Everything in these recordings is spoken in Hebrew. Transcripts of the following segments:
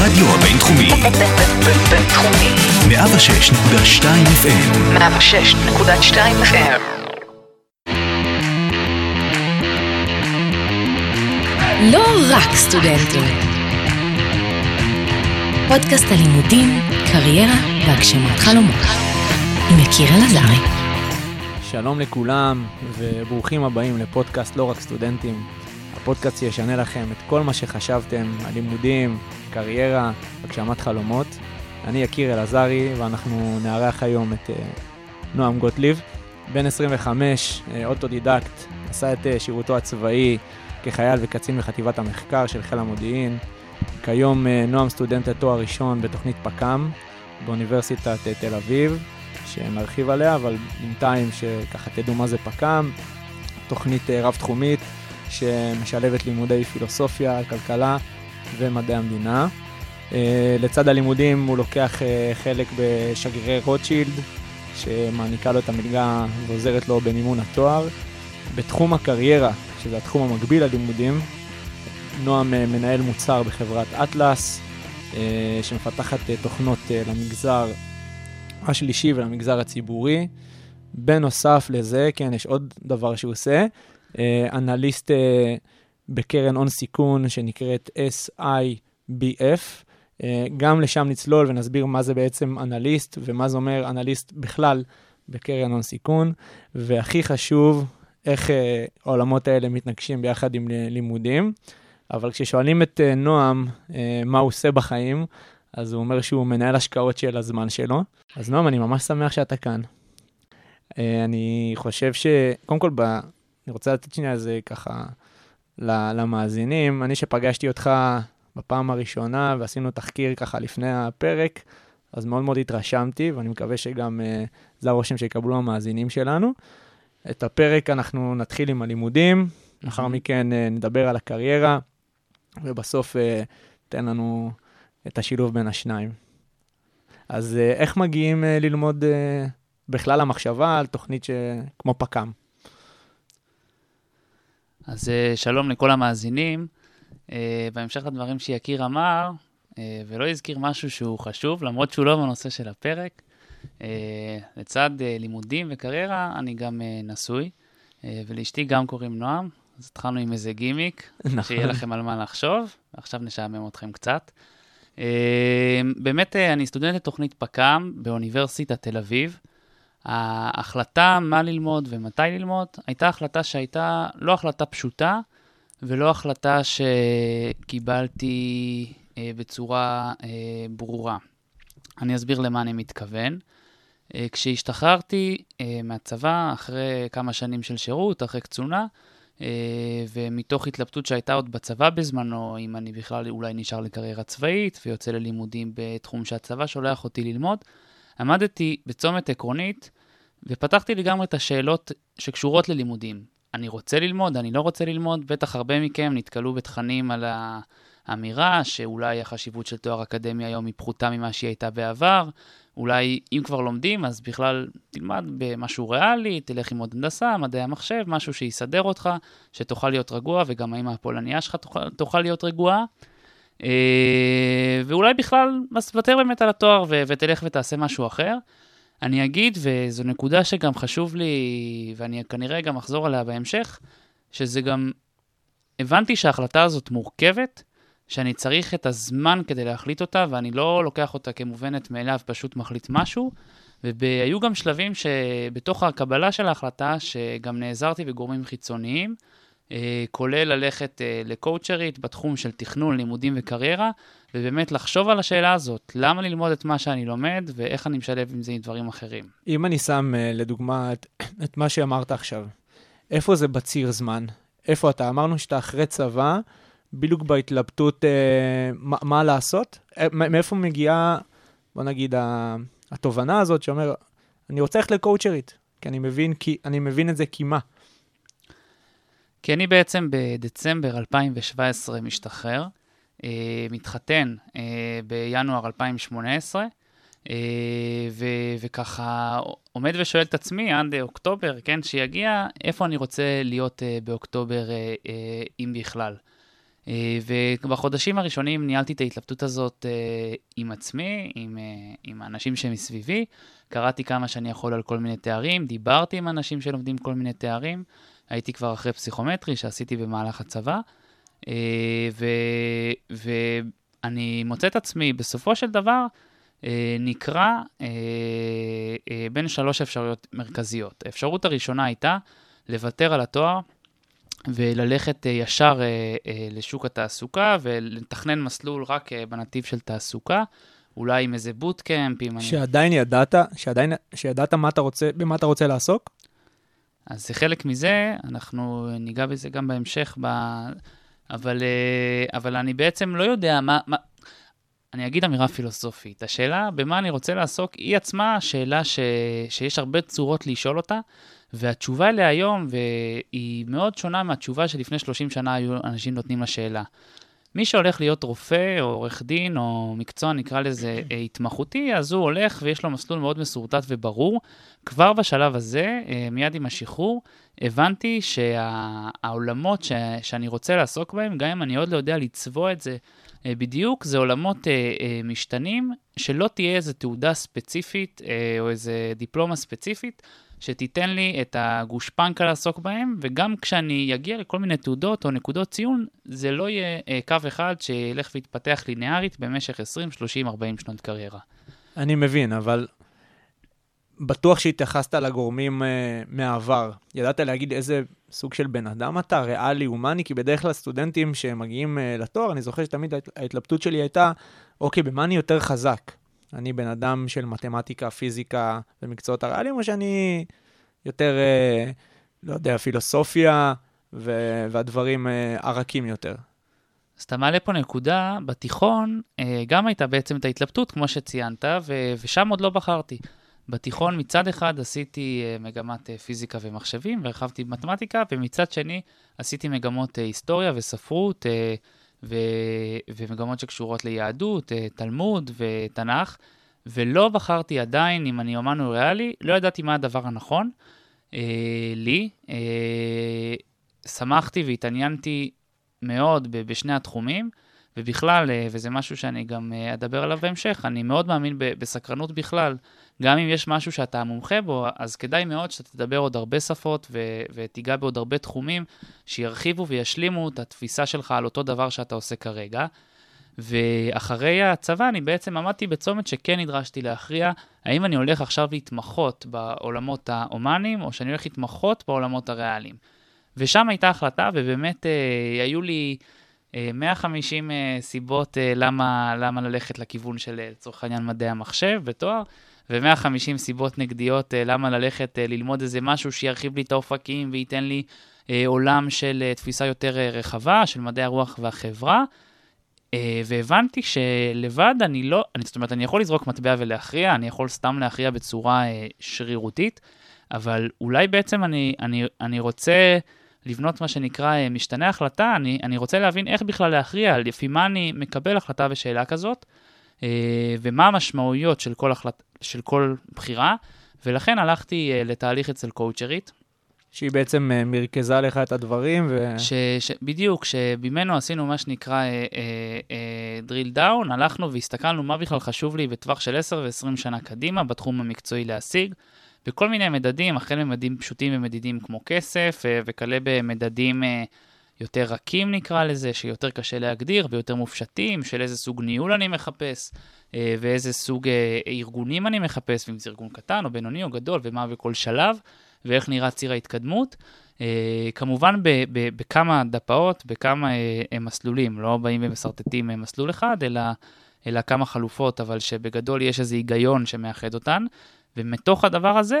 הרדיו הבינתחומי. בינתחומי. 106.2 FM. 106.2 FM. לא רק סטודנטים. פודקאסט הלימודים, קריירה והגשמת חלומות. עם יקיר אלעזרי. שלום לכולם וברוכים הבאים לפודקאסט לא רק סטודנטים. הפודקאסט שישנה לכם את כל מה שחשבתם על לימודים, קריירה, הגשמת חלומות. אני יקיר אלעזרי ואנחנו נארח היום את uh, נועם גוטליב. בן 25, uh, אוטודידקט, עשה את uh, שירותו הצבאי כחייל וקצין בחטיבת המחקר של חיל המודיעין. כיום נועם סטודנט לתואר ראשון בתוכנית פכ"מ באוניברסיטת תל אביב, שנרחיב עליה, אבל בינתיים שככה תדעו מה זה פכ"מ, תוכנית רב-תחומית שמשלבת לימודי פילוסופיה, כלכלה ומדעי המדינה. Uh, לצד הלימודים הוא לוקח uh, חלק בשגרירי רוטשילד, שמעניקה לו את המלגה ועוזרת לו במימון התואר. בתחום הקריירה, שזה התחום המקביל ללימודים, נועם uh, מנהל מוצר בחברת אטלס, שמפתחת תוכנות למגזר השלישי ולמגזר הציבורי. בנוסף לזה, כן, יש עוד דבר שהוא עושה, אנליסט בקרן הון סיכון שנקראת SIBF. Uh, גם לשם נצלול ונסביר מה זה בעצם אנליסט ומה זה אומר אנליסט בכלל בקרן הון סיכון. והכי חשוב, איך uh, העולמות האלה מתנגשים ביחד עם לימודים. אבל כששואלים את uh, נועם מה הוא עושה בחיים, אז הוא אומר שהוא מנהל השקעות של הזמן שלו. אז נועם, אני ממש שמח שאתה כאן. אני חושב ש... קודם כל, ב... אני רוצה לתת שנייה איזה ככה למאזינים. אני שפגשתי אותך בפעם הראשונה ועשינו תחקיר ככה לפני הפרק, אז מאוד מאוד התרשמתי, ואני מקווה שגם uh, זה הרושם שיקבלו המאזינים שלנו. את הפרק אנחנו נתחיל עם הלימודים, לאחר מכן uh, נדבר על הקריירה, ובסוף uh, תן לנו את השילוב בין השניים. אז uh, איך מגיעים uh, ללמוד uh, בכלל המחשבה על תוכנית ש... כמו פק"ם? אז uh, שלום לכל המאזינים. Uh, בהמשך לדברים שיקיר אמר, uh, ולא הזכיר משהו שהוא חשוב, למרות שהוא לא בנושא של הפרק, לצד לימודים וקריירה, אני גם נשוי, ולאשתי גם קוראים נועם, אז התחלנו עם איזה גימיק, נכון. שיהיה לכם על מה לחשוב, ועכשיו נשעמם אתכם קצת. באמת, אני סטודנט לתוכנית פק"ם באוניברסיטת תל אביב. ההחלטה מה ללמוד ומתי ללמוד, הייתה החלטה שהייתה לא החלטה פשוטה, ולא החלטה שקיבלתי אה, בצורה אה, ברורה. אני אסביר למה אני מתכוון. אה, כשהשתחררתי אה, מהצבא, אחרי כמה שנים של שירות, אחרי קצונה, אה, ומתוך התלבטות שהייתה עוד בצבא בזמנו, אם אני בכלל אולי נשאר לקריירה צבאית ויוצא ללימודים בתחום שהצבא שולח אותי ללמוד, עמדתי בצומת עקרונית ופתחתי לגמרי את השאלות שקשורות ללימודים. אני רוצה ללמוד, אני לא רוצה ללמוד, בטח הרבה מכם נתקלו בתכנים על האמירה שאולי החשיבות של תואר אקדמי היום היא פחותה ממה שהיא הייתה בעבר, אולי אם כבר לומדים אז בכלל תלמד במשהו ריאלי, תלך ללמוד הנדסה, מדעי המחשב, משהו שיסדר אותך, שתוכל להיות רגוע וגם האמא הפולניה שלך תוכל, תוכל להיות רגועה. אה, ואולי בכלל, אז תוותר באמת על התואר ו- ותלך ותעשה משהו אחר. אני אגיד, וזו נקודה שגם חשוב לי, ואני כנראה גם אחזור עליה בהמשך, שזה גם, הבנתי שההחלטה הזאת מורכבת, שאני צריך את הזמן כדי להחליט אותה, ואני לא לוקח אותה כמובנת מאליו, פשוט מחליט משהו. והיו גם שלבים שבתוך הקבלה של ההחלטה, שגם נעזרתי בגורמים חיצוניים, כולל ללכת אה, לקואוצ'רית בתחום של תכנון, לימודים וקריירה, ובאמת לחשוב על השאלה הזאת, למה ללמוד את מה שאני לומד, ואיך אני משלב עם זה עם דברים אחרים. אם אני שם אה, לדוגמה את, את מה שאמרת עכשיו, איפה זה בציר זמן? איפה אתה? אמרנו שאתה אחרי צבא, בדיוק בהתלבטות אה, מה, מה לעשות? אה, מאיפה מגיעה, בוא נגיד, התובנה הזאת שאומר, אני רוצה ללכת לקואוצ'רית, כי אני מבין, כי, אני מבין את זה כי מה? כי אני בעצם בדצמבר 2017 משתחרר, אה, מתחתן אה, בינואר 2018, אה, ו- וככה עומד ושואל את עצמי עד אוקטובר, כן, שיגיע, איפה אני רוצה להיות אה, באוקטובר, אה, אה, אם בכלל. אה, ובחודשים הראשונים ניהלתי את ההתלבטות הזאת אה, עם עצמי, עם, אה, עם האנשים שמסביבי. קראתי כמה שאני יכול על כל מיני תארים, דיברתי עם אנשים שלומדים כל מיני תארים. הייתי כבר אחרי פסיכומטרי שעשיתי במהלך הצבא. ו, ואני מוצא את עצמי בסופו של דבר נקרא בין שלוש אפשרויות מרכזיות. האפשרות הראשונה הייתה לוותר על התואר וללכת אה, ישר אה, אה, לשוק התעסוקה ולתכנן מסלול רק בנתיב של תעסוקה, אולי עם איזה בוטקאמפ, אם אני... שעדיין ידעת, שעדיין, שידעת מה אתה רוצה, במה אתה רוצה לעסוק? אז זה חלק מזה, אנחנו ניגע בזה גם בהמשך, ב... אבל, אבל אני בעצם לא יודע מה, מה... אני אגיד אמירה פילוסופית. השאלה במה אני רוצה לעסוק היא עצמה שאלה ש... שיש הרבה צורות לשאול אותה, והתשובה אליה היום, והיא מאוד שונה מהתשובה שלפני 30 שנה היו אנשים נותנים לשאלה. מי שהולך להיות רופא או עורך דין או מקצוע, נקרא לזה אה, התמחותי, אז הוא הולך ויש לו מסלול מאוד מסורטט וברור. כבר בשלב הזה, אה, מיד עם השחרור, הבנתי שהעולמות שה, שאני רוצה לעסוק בהם, גם אם אני עוד לא יודע לצבוע את זה אה, בדיוק, זה עולמות משתנים, שלא תהיה איזו תעודה ספציפית או איזו דיפלומה ספציפית. שתיתן לי את הגושפנקה לעסוק בהם, וגם כשאני אגיע לכל מיני תעודות או נקודות ציון, זה לא יהיה אה, קו אחד שילך ויתפתח ליניארית במשך 20, 30, 40 שנות קריירה. אני מבין, אבל בטוח שהתייחסת לגורמים uh, מהעבר. ידעת להגיד איזה סוג של בן אדם אתה, ריאלי, הומני, כי בדרך כלל סטודנטים שמגיעים uh, לתואר, אני זוכר שתמיד ההתלבטות שלי הייתה, אוקיי, במה אני יותר חזק? אני בן אדם של מתמטיקה, פיזיקה ומקצועות הריאליים, או שאני יותר, אה, לא יודע, פילוסופיה ו- והדברים אה, הרכים יותר? אז אתה מעלה פה נקודה, בתיכון אה, גם הייתה בעצם את ההתלבטות, כמו שציינת, ו- ושם עוד לא בחרתי. בתיכון מצד אחד עשיתי אה, מגמת אה, פיזיקה ומחשבים והרחבתי במתמטיקה, ומצד שני עשיתי מגמות אה, היסטוריה וספרות, ו... ומגמות שקשורות ליהדות, אה, תלמוד ותנ"ך, ולא בחרתי עדיין, אם אני אומן או ריאלי, לא ידעתי מה הדבר הנכון אה, לי. אה, שמחתי והתעניינתי מאוד בשני התחומים, ובכלל, אה, וזה משהו שאני גם אה, אדבר עליו בהמשך, אני מאוד מאמין בסקרנות בכלל. גם אם יש משהו שאתה מומחה בו, אז כדאי מאוד שאתה תדבר עוד הרבה שפות ו- ותיגע בעוד הרבה תחומים שירחיבו וישלימו את התפיסה שלך על אותו דבר שאתה עושה כרגע. ואחרי הצבא אני בעצם עמדתי בצומת שכן נדרשתי להכריע האם אני הולך עכשיו להתמחות בעולמות ההומניים או שאני הולך להתמחות בעולמות הריאליים. ושם הייתה החלטה ובאמת אה, היו לי אה, 150 אה, סיבות אה, למה, למה ללכת לכיוון של אה, לצורך העניין מדעי המחשב בתואר. ו-150 סיבות נגדיות uh, למה ללכת uh, ללמוד איזה משהו שירחיב לי את האופקים וייתן לי uh, עולם של תפיסה יותר רחבה, של מדעי הרוח והחברה. והבנתי שלבד אני לא, אני, זאת אומרת, אני יכול לזרוק מטבע ולהכריע, אני יכול סתם להכריע בצורה שרירותית, אבל אולי בעצם אני, אני, אני רוצה לבנות מה שנקרא משתנה החלטה, אני, אני רוצה להבין איך בכלל להכריע, לפי מה אני מקבל החלטה בשאלה כזאת. אה, ומה המשמעויות של כל, החלט... של כל בחירה, ולכן הלכתי אה, לתהליך אצל קואוצ'רית. שהיא בעצם אה, מרכזה לך את הדברים ו... ש, ש, בדיוק, שממנו עשינו מה שנקרא אה, אה, אה, drill down, הלכנו והסתכלנו מה בכלל חשוב לי בטווח של 10 ו-20 שנה קדימה בתחום המקצועי להשיג, בכל מיני מדדים, החל ממדדים פשוטים ומדידים כמו כסף, אה, וכלה במדדים אה, יותר רכים נקרא לזה, שיותר קשה להגדיר ויותר מופשטים, של איזה סוג ניהול אני מחפש, אה, ואיזה סוג אה, ארגונים אני מחפש, ואם זה ארגון קטן או בינוני או גדול, ומה בכל שלב, ואיך נראה ציר ההתקדמות. אה, כמובן בכמה דפאות, בכמה מסלולים, לא באים ומסרטטים מסלול אחד, אלא, אלא כמה חלופות, אבל שבגדול יש איזה היגיון שמאחד אותן. ומתוך הדבר הזה,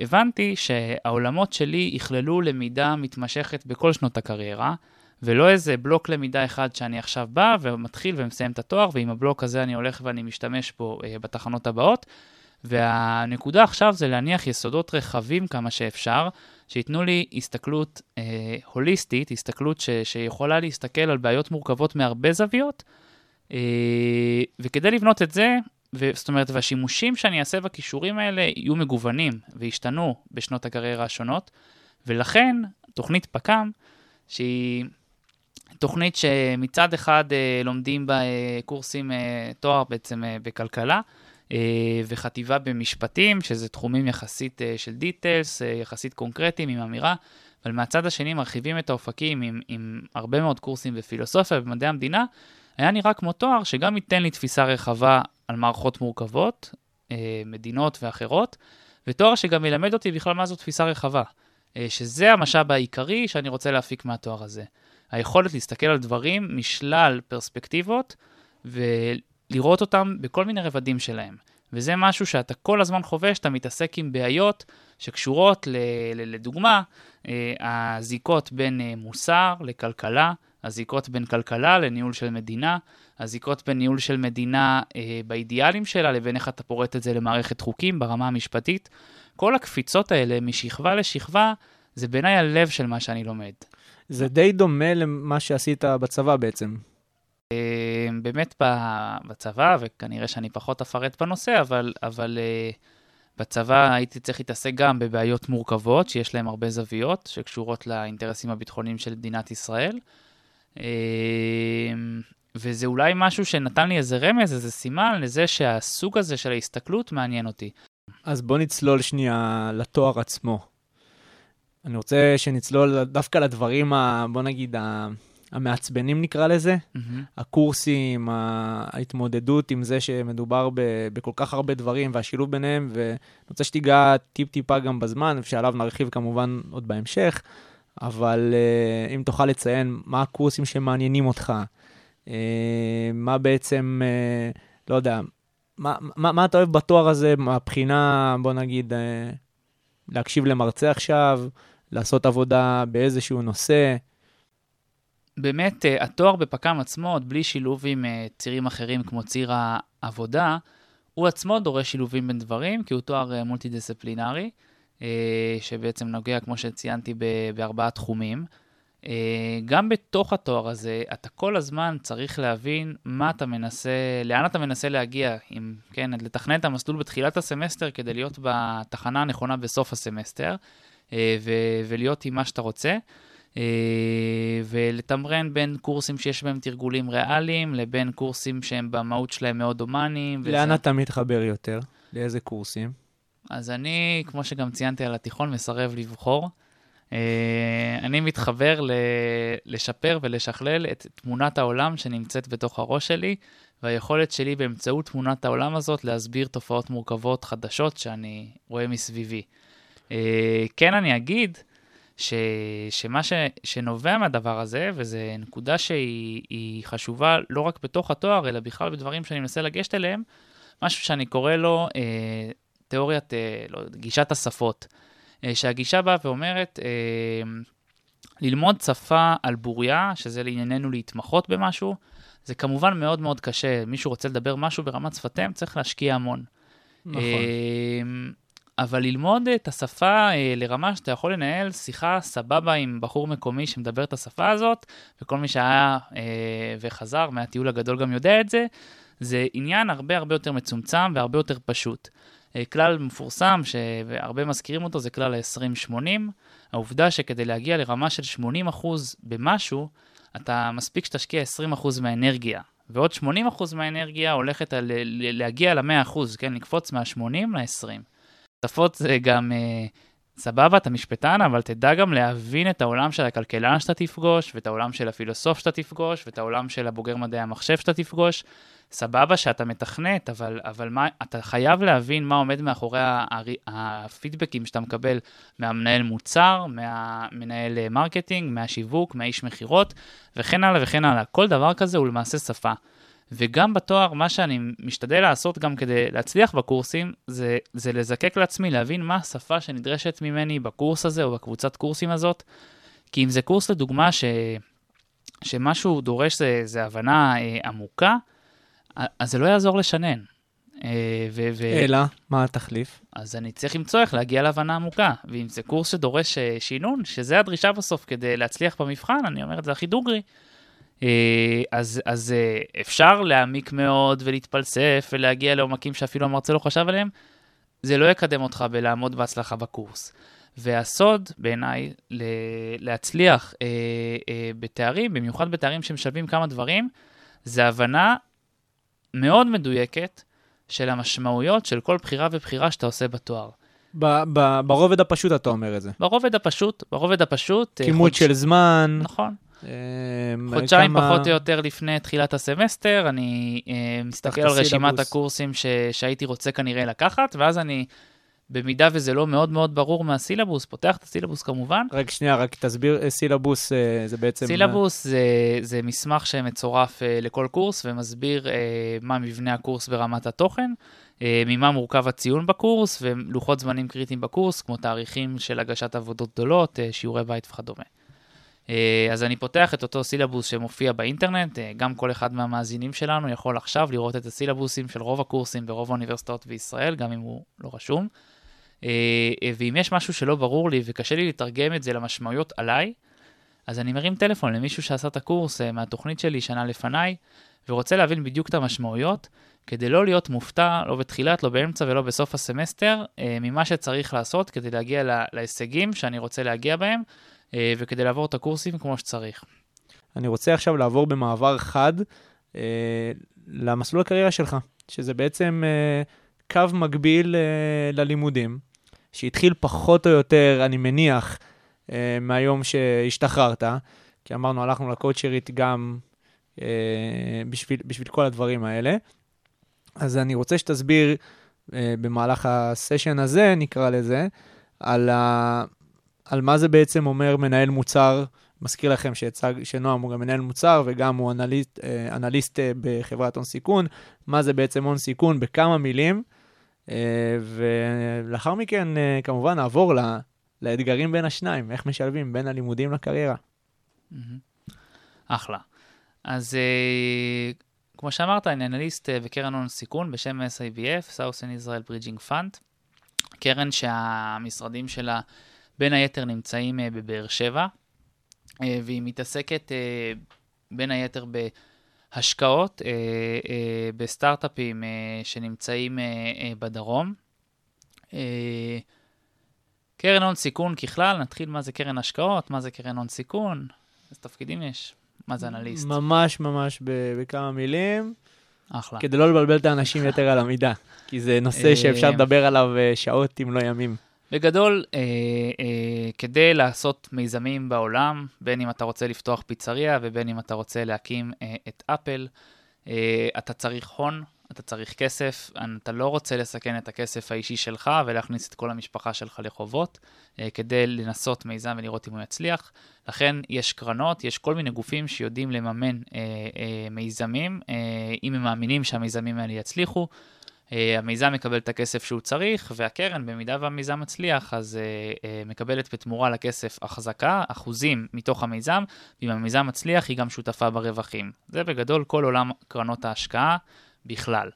הבנתי שהעולמות שלי יכללו למידה מתמשכת בכל שנות הקריירה, ולא איזה בלוק למידה אחד שאני עכשיו בא ומתחיל ומסיים את התואר, ועם הבלוק הזה אני הולך ואני משתמש בו אה, בתחנות הבאות. והנקודה עכשיו זה להניח יסודות רחבים כמה שאפשר, שייתנו לי הסתכלות אה, הוליסטית, הסתכלות ש, שיכולה להסתכל על בעיות מורכבות מהרבה זוויות, אה, וכדי לבנות את זה, זאת אומרת, והשימושים שאני אעשה בכישורים האלה יהיו מגוונים וישתנו בשנות הקריירה השונות, ולכן תוכנית פק"ם, שהיא תוכנית שמצד אחד אה, לומדים בה אה, קורסים, אה, תואר בעצם בכלכלה, וחטיבה במשפטים, שזה תחומים יחסית של דיטלס, יחסית קונקרטיים, עם אמירה, אבל מהצד השני מרחיבים את האופקים עם, עם הרבה מאוד קורסים בפילוסופיה ובמדעי המדינה, היה נראה כמו תואר שגם ייתן לי תפיסה רחבה על מערכות מורכבות, אה, מדינות ואחרות, ותואר שגם ילמד אותי בכלל מה זו תפיסה רחבה, אה, שזה המשאב העיקרי שאני רוצה להפיק מהתואר הזה. היכולת להסתכל על דברים משלל פרספקטיבות ולראות אותם בכל מיני רבדים שלהם. וזה משהו שאתה כל הזמן חווה, שאתה מתעסק עם בעיות שקשורות, ל, לדוגמה, אה, הזיקות בין מוסר לכלכלה, הזיקות בין כלכלה לניהול של מדינה, הזיקות בין ניהול של מדינה אה, באידיאלים שלה לבין איך אתה פורט את זה למערכת חוקים ברמה המשפטית. כל הקפיצות האלה משכבה לשכבה, זה בעיניי הלב של מה שאני לומד. זה די דומה למה שעשית בצבא בעצם. אה, באמת בצבא, וכנראה שאני פחות אפרט בנושא, אבל, אבל אה, בצבא הייתי צריך להתעסק גם בבעיות מורכבות, שיש להן הרבה זוויות, שקשורות לאינטרסים הביטחוניים של מדינת ישראל. אה, וזה אולי משהו שנתן לי איזה רמז, איזה סימן לזה שהסוג הזה של ההסתכלות מעניין אותי. אז בוא נצלול שנייה לתואר עצמו. אני רוצה שנצלול דווקא לדברים, ה, בוא נגיד, ה, המעצבנים נקרא לזה, מהמם. הקורסים, ההתמודדות עם זה שמדובר ב, בכל כך הרבה דברים והשילוב ביניהם, ואני רוצה שתיגע טיפ-טיפה גם בזמן, שעליו נרחיב כמובן עוד בהמשך, אבל uh, אם תוכל לציין מה הקורסים שמעניינים אותך, uh, מה בעצם, uh, לא יודע, מה, מה, מה אתה אוהב בתואר הזה מהבחינה, בוא נגיד, uh, להקשיב למרצה עכשיו, לעשות עבודה באיזשהו נושא, באמת, אה, התואר בפק"ם עצמו, עוד בלי שילוב עם אה, צירים אחרים כמו ציר העבודה, הוא עצמו דורש שילובים בין דברים, כי הוא תואר מולטי-דיסציפלינרי, שבעצם נוגע, כמו שציינתי, בארבעה תחומים. אה, גם בתוך התואר הזה, אתה כל הזמן צריך להבין מה אתה מנסה, לאן אתה מנסה להגיע, אם, כן, לתכנן את המסלול בתחילת הסמסטר כדי להיות בתחנה הנכונה בסוף הסמסטר, אה, ו- ולהיות עם מה שאתה רוצה. אה, ולתמרן בין קורסים שיש בהם תרגולים ריאליים, לבין קורסים שהם במהות שלהם מאוד הומניים. וזה- לאן אתה מתחבר יותר? לאיזה קורסים? אז אני, כמו שגם ציינתי על התיכון, מסרב לבחור. אה, אני מתחבר ל- לשפר ולשכלל את תמונת העולם שנמצאת בתוך הראש שלי, והיכולת שלי באמצעות תמונת העולם הזאת להסביר תופעות מורכבות חדשות שאני רואה מסביבי. אה, כן, אני אגיד ש, שמה ש, שנובע מהדבר הזה, וזו נקודה שהיא היא חשובה לא רק בתוך התואר, אלא בכלל בדברים שאני מנסה לגשת אליהם, משהו שאני קורא לו אה, תיאוריית, אה, לא, גישת השפות. אה, שהגישה באה ואומרת, אה, ללמוד שפה על בוריה, שזה לענייננו להתמחות במשהו, זה כמובן מאוד מאוד קשה. מישהו רוצה לדבר משהו ברמת שפתיהם, צריך להשקיע המון. נכון. אבל ללמוד את השפה לרמה שאתה יכול לנהל שיחה סבבה עם בחור מקומי שמדבר את השפה הזאת, וכל מי שהיה וחזר מהטיול הגדול גם יודע את זה, זה עניין הרבה הרבה יותר מצומצם והרבה יותר פשוט. אה, כלל מפורסם, שהרבה מזכירים אותו, זה כלל ה-20-80. העובדה שכדי להגיע לרמה של 80% במשהו, אתה מספיק שתשקיע 20% מהאנרגיה, ועוד 80% מהאנרגיה הולכת על, להגיע ל-100%, כן? לקפוץ מה-80 ל-20. שפות זה גם אה, סבבה, אתה משפטן, אבל תדע גם להבין את העולם של הכלכלן שאתה תפגוש, ואת העולם של הפילוסוף שאתה תפגוש, ואת העולם של הבוגר מדעי המחשב שאתה תפגוש. סבבה שאתה מתכנת, אבל, אבל מה, אתה חייב להבין מה עומד מאחורי הפידבקים שאתה מקבל מהמנהל מוצר, מהמנהל אה, marketing, מהשיווק, מהאיש מכירות, וכן הלאה וכן הלאה. כל דבר כזה הוא למעשה שפה. וגם בתואר, מה שאני משתדל לעשות גם כדי להצליח בקורסים, זה, זה לזקק לעצמי, להבין מה השפה שנדרשת ממני בקורס הזה או בקבוצת קורסים הזאת. כי אם זה קורס לדוגמה ש, שמשהו דורש זה, זה הבנה אה, עמוקה, אז זה לא יעזור לשנן. אה, ו, ו, אלא, מה התחליף? אז אני צריך למצוא איך להגיע להבנה עמוקה. ואם זה קורס שדורש אה, שינון, שזה הדרישה בסוף כדי להצליח במבחן, אני אומר את זה הכי דוגרי. אה, אז, אז אה, אפשר להעמיק מאוד ולהתפלסף ולהגיע לעומקים שאפילו המרצה לא חשב עליהם, זה לא יקדם אותך בלעמוד בהצלחה בקורס. והסוד, בעיניי, להצליח אה, אה, בתארים, במיוחד בתארים שמשלבים כמה דברים, זה הבנה מאוד מדויקת של המשמעויות של כל בחירה ובחירה שאתה עושה בתואר. ב- ב- ברובד הפשוט אתה אומר את זה. ברובד הפשוט, ברובד הפשוט... אה, כימות חודש- של זמן. נכון. אה, חודשיים כמה- פחות או יותר לפני תחילת הסמסטר, אני אה, מסתכל על רשימת הסילבוס. הקורסים ש, שהייתי רוצה כנראה לקחת, ואז אני, במידה וזה לא מאוד מאוד ברור מהסילבוס, פותח את הסילבוס כמובן. רק שנייה, רק תסביר, אה, סילבוס אה, זה בעצם... סילבוס זה, זה מסמך שמצורף לכל קורס ומסביר מה מבנה הקורס ברמת התוכן, ממה מורכב הציון בקורס ולוחות זמנים קריטיים בקורס, כמו תאריכים של הגשת עבודות גדולות, שיעורי בית וכדומה. אה, אז אני פותח את אותו סילבוס שמופיע באינטרנט, אה, גם כל אחד מהמאזינים שלנו יכול עכשיו לראות את הסילבוסים של רוב הקורסים ברוב האוניברסיטאות בישראל, גם אם הוא לא רשום. אה, ואם יש משהו שלא ברור לי וקשה לי לתרגם את זה למשמעויות עליי, אז אני מרים טלפון למישהו שעשה את הקורס מהתוכנית שלי שנה לפניי, ורוצה להבין בדיוק את המשמעויות, כדי לא להיות מופתע, לא בתחילת, לא באמצע ולא בסוף הסמסטר, ממה שצריך לעשות כדי להגיע לה- להישגים שאני רוצה להגיע בהם, וכדי לעבור את הקורסים כמו שצריך. אני רוצה עכשיו לעבור במעבר חד אה, למסלול הקריירה שלך, שזה בעצם אה, קו מקביל אה, ללימודים, שהתחיל פחות או יותר, אני מניח, אה, מהיום שהשתחררת, כי אמרנו, הלכנו לקואוצ'רית גם אה, בשביל, בשביל כל הדברים האלה. אז אני רוצה שתסביר אה, במהלך הסשן הזה, נקרא לזה, על, ה, על מה זה בעצם אומר מנהל מוצר מזכיר לכם שהצג, שנועם הוא גם מנהל מוצר וגם הוא אנליסט, אה, אנליסט אה, בחברת הון סיכון. מה זה בעצם הון סיכון בכמה מילים. אה, ולאחר מכן, כמובן, נעבור ל- לאתגרים בין השניים, איך משלבים בין הלימודים לקריירה. אחלה. אז כמו שאמרת, אני אנליסט בקרן הון סיכון בשם SIBF, Southern Israel Bridging Fund, קרן שהמשרדים שלה בין היתר נמצאים אה, בבאר שבע, אה, והיא מתעסקת אה, בין היתר בהשקעות, בסטארט-אפים שנמצאים בדרום. קרן הון סיכון ככלל, נתחיל מה זה קרן השקעות, מה זה קרן הון סיכון, איזה תפקידים יש, מה זה אנליסט. ממש ממש בכמה מילים, אחלה. כדי לא לבלבל את האנשים יתר על המידה, כי זה נושא שאפשר לדבר עליו שעות אם לא ימים. בגדול, אה, אה, כדי לעשות מיזמים בעולם, בין אם אתה רוצה לפתוח פיצריה ובין אם אתה רוצה להקים אה, את אפל, אה, אתה צריך הון, אתה צריך כסף, אתה לא רוצה לסכן את הכסף האישי שלך ולהכניס את כל המשפחה שלך לחובות, אה, כדי לנסות מיזם ולראות אם הוא יצליח. לכן יש קרנות, יש כל מיני גופים שיודעים לממן אה, אה, מיזמים, אה, אם הם מאמינים שהמיזמים האלה יצליחו. Uh, המיזם מקבל את הכסף שהוא צריך, והקרן, במידה והמיזם מצליח, אז uh, uh, מקבלת בתמורה לכסף החזקה, אחוזים מתוך המיזם, ואם המיזם מצליח, היא גם שותפה ברווחים. זה בגדול כל עולם קרנות ההשקעה בכלל.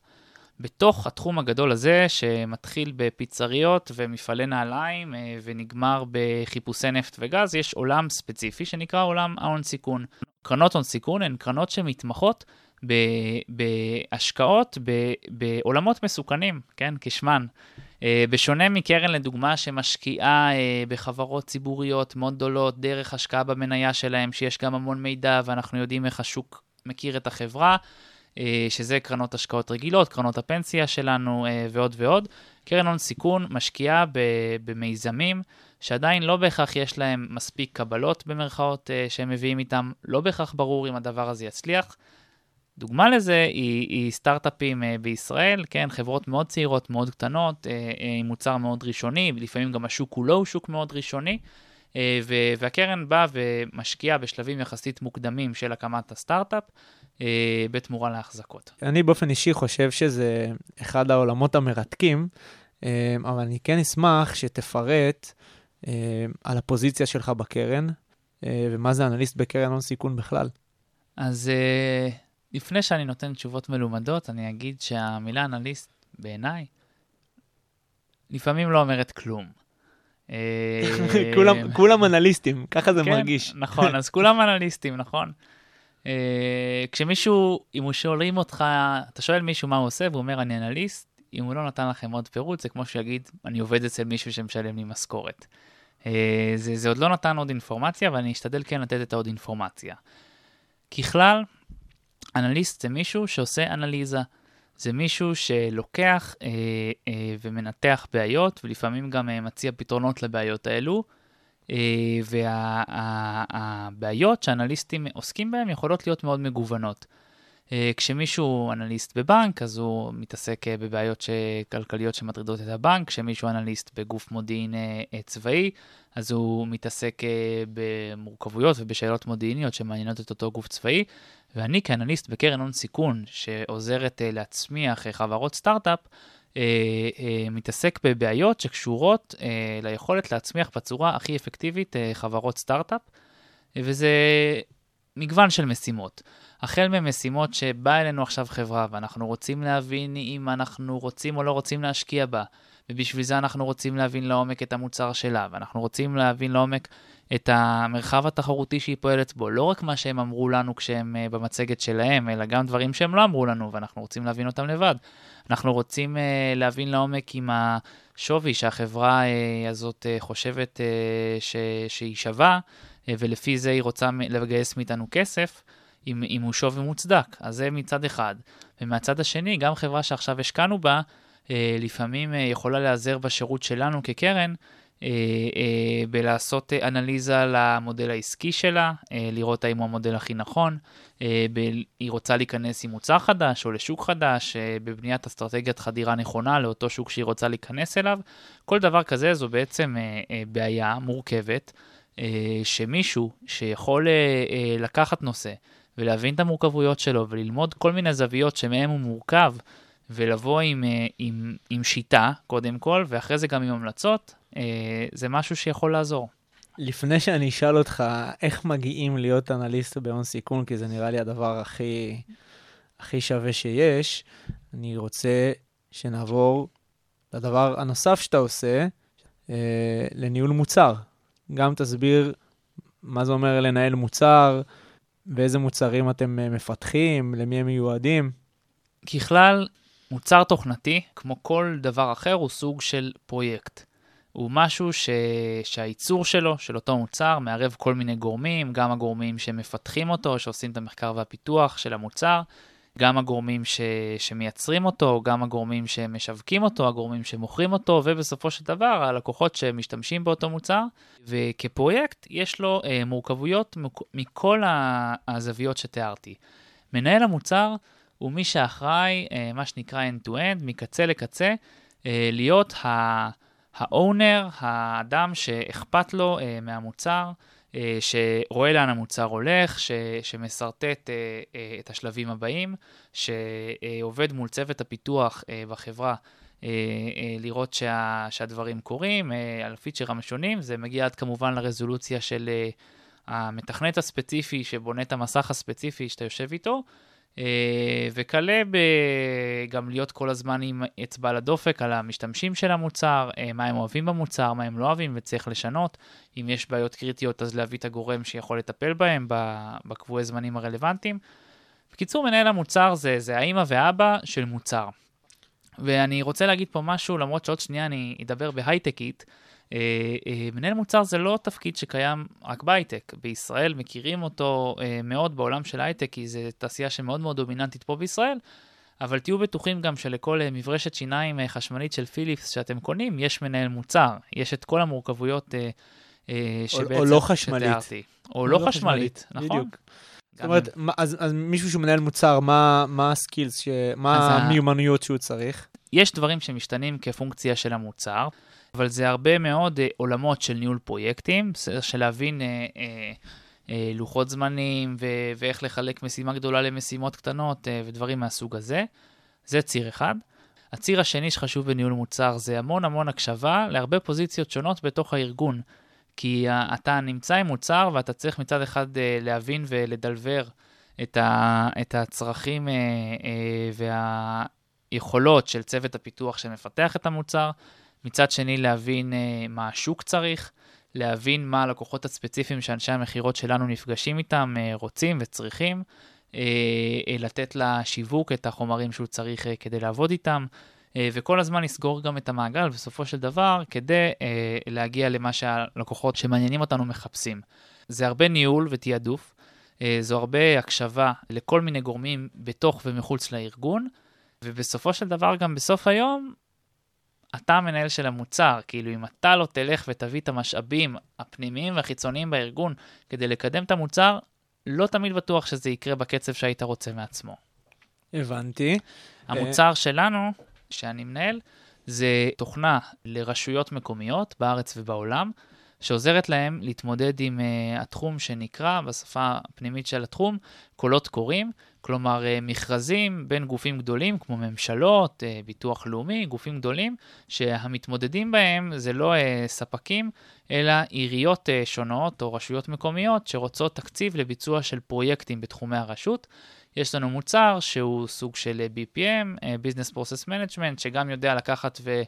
בתוך התחום הגדול הזה, שמתחיל בפיצריות ומפעלי נעליים ונגמר בחיפושי נפט וגז, יש עולם ספציפי שנקרא עולם ההון סיכון. קרנות הון סיכון הן קרנות שמתמחות בהשקעות בעולמות מסוכנים, כן, כשמן. אה, בשונה מקרן, לדוגמה, שמשקיעה אה, בחברות ציבוריות מאוד גדולות, דרך השקעה במניה שלהם, שיש גם המון מידע ואנחנו יודעים איך השוק מכיר את החברה, אה, שזה קרנות השקעות רגילות, קרנות הפנסיה שלנו ועוד ועוד. קרן הון סיכון משקיעה במיזמים שעדיין לא בהכרח יש להם מספיק קבלות במרכאות שהם מביאים איתם, לא בהכרח ברור אם הדבר הזה יצליח. דוגמה לזה היא, היא סטארט-אפים uh, בישראל, כן, חברות מאוד צעירות, מאוד קטנות, uh, uh, עם מוצר מאוד ראשוני, לפעמים גם השוק כולו הוא שוק מאוד ראשוני, והקרן באה ומשקיעה בשלבים יחסית מוקדמים של הקמת הסטארט-אפ, בתמורה להחזקות. אני באופן אישי חושב שזה אחד העולמות המרתקים, אה, אבל אני כן אשמח שתפרט אה, על הפוזיציה שלך בקרן, אה, ומה זה אנליסט בקרן הון סיכון בכלל. אז לפני שאני נותן תשובות מלומדות, אני אגיד שהמילה אנליסט, בעיניי, לפעמים לא אומרת כלום. אה, כולם, כולם אנליסטים, ככה זה כן, מרגיש. נכון, אז כולם אנליסטים, נכון? Uh, כשמישהו, אם הוא שואלים אותך, אתה שואל מישהו מה הוא עושה, והוא אומר, אני אנליסט, אם הוא לא נתן לכם עוד פירוט, זה כמו שיגיד, אני עובד אצל מישהו שמשלם לי משכורת. אה, זה, זה עוד לא נתן עוד אינפורמציה, אבל אני אשתדל כן לתת את העוד אינפורמציה. ככלל, אנליסט זה מישהו שעושה אנליזה. זה מישהו שלוקח אה, אה, ומנתח בעיות, ולפעמים גם אה, מציע פתרונות לבעיות האלו. אה, והבעיות שאנליסטים עוסקים בהן יכולות להיות מאוד מגוונות. אה, כשמישהו אנליסט בבנק, אז הוא מתעסק אה, בבעיות. כלכליות שמטרידות את הבנק, כשמישהו אנליסט בגוף מודיעין אה, צבאי, אז הוא מתעסק במורכבויות ובשאלות מודיעיניות שמעניינות את אותו גוף צבאי. ואני כאנליסט בקרן הון סיכון, שעוזרת להצמיח חברות סטארט-אפ, מתעסק בבעיות שקשורות ליכולת להצמיח בצורה הכי אפקטיבית חברות סטארט-אפ, וזה מגוון של משימות. החל ממשימות שבאה אלינו עכשיו חברה ואנחנו רוצים להבין אם אנחנו רוצים או לא רוצים להשקיע בה, ובשביל זה אנחנו רוצים להבין לעומק את המוצר שלה, ואנחנו רוצים להבין לעומק את המרחב התחרותי שהיא פועלת בו, לא רק מה שהם אמרו לנו כשהם uh, במצגת שלהם, אלא גם דברים שהם לא אמרו לנו, ואנחנו רוצים להבין אותם לבד. אנחנו רוצים uh, להבין לעומק עם השווי שהחברה uh, הזאת חושבת ש- שהיא שווה, ולפי זה היא רוצה לגייס מאיתנו כסף. אם, אם הוא שווי מוצדק. אז זה מצד אחד. ומהצד השני, גם חברה שעכשיו השקענו בה, אה, לפעמים אה, יכולה להיעזר בשירות שלנו כקרן, אה, אה, בלעשות אה, אנליזה למודל העסקי שלה, אה, לראות האם הוא המודל הכי נכון, אה, היא רוצה להיכנס עם מוצר חדש או לשוק חדש, אה, בבניית אסטרטגיית חדירה נכונה לאותו שוק שהיא רוצה להיכנס אליו. כל דבר כזה זו בעצם אה, אה, בעיה מורכבת, אה, שמישהו שיכול אה, אה, לקחת נושא, ולהבין את המורכבויות שלו וללמוד כל מיני זוויות שמהם הוא מורכב, ולבוא עם, אה, עם, עם שיטה, קודם כל, ואחרי זה גם עם המלצות, אה, זה משהו שיכול לעזור. לפני שאני אשאל אותך איך מגיעים להיות אנליסט בהון סיכון, כי זה נראה לי הדבר הכי, הכי שווה שיש, אני רוצה שנעבור לדבר הנוסף שאתה עושה, אה, לניהול מוצר. גם תסביר מה זה אומר לנהל מוצר, ואיזה מוצרים אתם אה, מפתחים, למי הם מיועדים. ככלל, מוצר תוכנתי, כמו כל דבר אחר, הוא סוג של פרויקט. הוא משהו ש... שהייצור שלו, של אותו מוצר, מערב כל מיני גורמים, גם הגורמים שמפתחים אותו, שעושים את המחקר והפיתוח של המוצר, גם הגורמים ש... שמייצרים אותו, גם הגורמים שמשווקים אותו, הגורמים שמוכרים אותו, ובסופו של דבר הלקוחות שמשתמשים באותו מוצר. וכפרויקט יש לו אה, מורכבויות. מכל הזוויות שתיארתי. מנהל המוצר הוא מי שאחראי, אה, מה שנקרא end-to-end, מקצה לקצה, אה, להיות ה-owner, האדם שאכפת לו אה, מהמוצר, שרואה לאן המוצר הולך, ש, שמשרטט אה, אה, את השלבים הבאים, שעובד מול צוות הפיתוח בחברה לראות שה, שהדברים קורים, על הפיצ'רים השונים, זה מגיע עד כמובן לרזולוציה של המתכנת הספציפי שבונה את המסך הספציפי שאתה יושב איתו. אה, וכלה גם להיות כל הזמן עם אצבע על הדופק על המשתמשים של המוצר, אה, מה הם אוהבים במוצר, מה הם לא אוהבים וצריך לשנות. אם יש בעיות קריטיות אז להביא את הגורם שיכול לטפל בהם בקבועי זמנים הרלוונטיים. בקיצור, מנהל המוצר זה, זה האימא והאבא של מוצר. ואני רוצה להגיד פה משהו, למרות שעוד שנייה אני אדבר בהייטקית. אה, אה, מנהל מוצר זה לא תפקיד שקיים רק בהייטק. בישראל מכירים אותו אה, מאוד בעולם של הייטק, כי זו תעשייה שמאוד מאוד דומיננטית פה בישראל, אבל תהיו בטוחים גם שלכל מברשת שיניים חשמלית של פיליפס שאתם קונים, יש מנהל מוצר. יש את כל המורכבויות שבעצם... או לא חשמלית. או לא, לא חשמלית, נכון? בדיוק. זאת אומרת, אז, אז מישהו שמנהל מוצר, מה, מה הסקילס, ש... מה המיומנויות שהוא צריך? יש דברים שמשתנים כפונקציה של המוצר. אבל זה הרבה מאוד אה, עולמות של ניהול פרויקטים, של להבין אה, אה, אה, לוחות זמנים ו- ואיך לחלק משימה גדולה למשימות קטנות אה, ודברים מהסוג הזה. זה ציר אחד. הציר השני שחשוב בניהול מוצר זה המון המון הקשבה להרבה פוזיציות שונות בתוך הארגון. כי uh, אתה נמצא עם מוצר ואתה צריך מצד אחד uh, להבין ולדלבר את, ה, את הצרכים uh, והיכולות של צוות הפיתוח שמפתח את המוצר, מצד שני להבין uh, מה השוק צריך, להבין מה הלקוחות הספציפיים שאנשי המכירות שלנו נפגשים איתם uh, רוצים וצריכים, uh, לתת לשיווק את החומרים שהוא צריך כדי לעבוד איתם, אה, וכל הזמן לסגור גם את המעגל בסופו של דבר, כדי אה, להגיע למה שהלקוחות שמעניינים אותנו מחפשים. זה הרבה ניהול ותעדוף, אה, זו הרבה הקשבה לכל מיני גורמים בתוך ומחוץ לארגון, ובסופו של דבר גם בסוף היום, אתה המנהל של המוצר, כאילו אם אתה לא תלך ותביא את המשאבים הפנימיים והחיצוניים בארגון כדי לקדם את המוצר, לא תמיד בטוח שזה יקרה בקצב שהיית רוצה מעצמו. הבנתי. המוצר שלנו, שאני מנהל, זה תוכנה לרשויות מקומיות בארץ ובעולם, שעוזרת להם להתמודד עם uh, התחום שנקרא, בשפה הפנימית של התחום, קולות קוראים, כלומר uh, מכרזים בין גופים גדולים כמו ממשלות, uh, ביטוח לאומי, גופים גדולים, שהמתמודדים בהם זה לא uh, ספקים, אלא עיריות שונות או רשויות מקומיות שרוצות תקציב לביצוע של פרויקטים בתחומי הרשות. יש לנו מוצר שהוא סוג של BPM, Business Process Management, שגם יודע לקחת ו...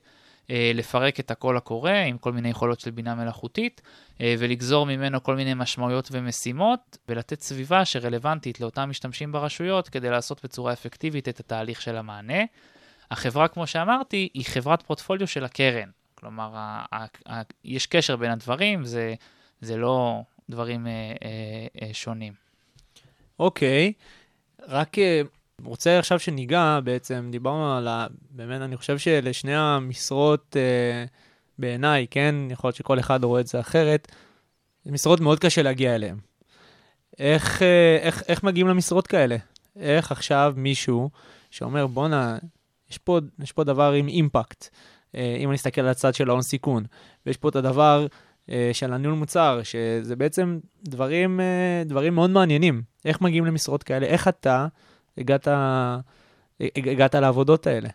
אה, לפרק את הקול הקורא עם כל מיני יכולות של בינה מלאכותית, אה, ולגזור ממנו כל מיני משמעויות ומשימות, ולתת סביבה שרלוונטית לאותם משתמשים ברשויות כדי לעשות בצורה אפקטיבית את התהליך של המענה. החברה, כמו שאמרתי, היא חברת פורטפוליו של הקרן. כלומר, ה- ה- ה- יש קשר בין הדברים, זה, זה לא דברים אה, אה, אה, שונים. אוקיי, רק אה, רוצה עכשיו שניגע, בעצם דיברנו על ה... באמת, אני חושב שלשני המשרות, אה, בעיניי, כן, יכול להיות שכל אחד רואה את זה אחרת, זה משרות מאוד קשה להגיע אליהן. איך, אה, איך, איך מגיעים למשרות כאלה? איך עכשיו מישהו שאומר, בואנה, יש יש פה דבר עם אימפקט, אה, אם אני אסתכל על הצד של ההון סיכון, ויש פה את הדבר אה, של הניהול מוצר, שזה בעצם דברים, אה, דברים מאוד מעניינים. איך מגיעים למשרות כאלה? איך אתה הגעת, הגעת לעבודות האלה?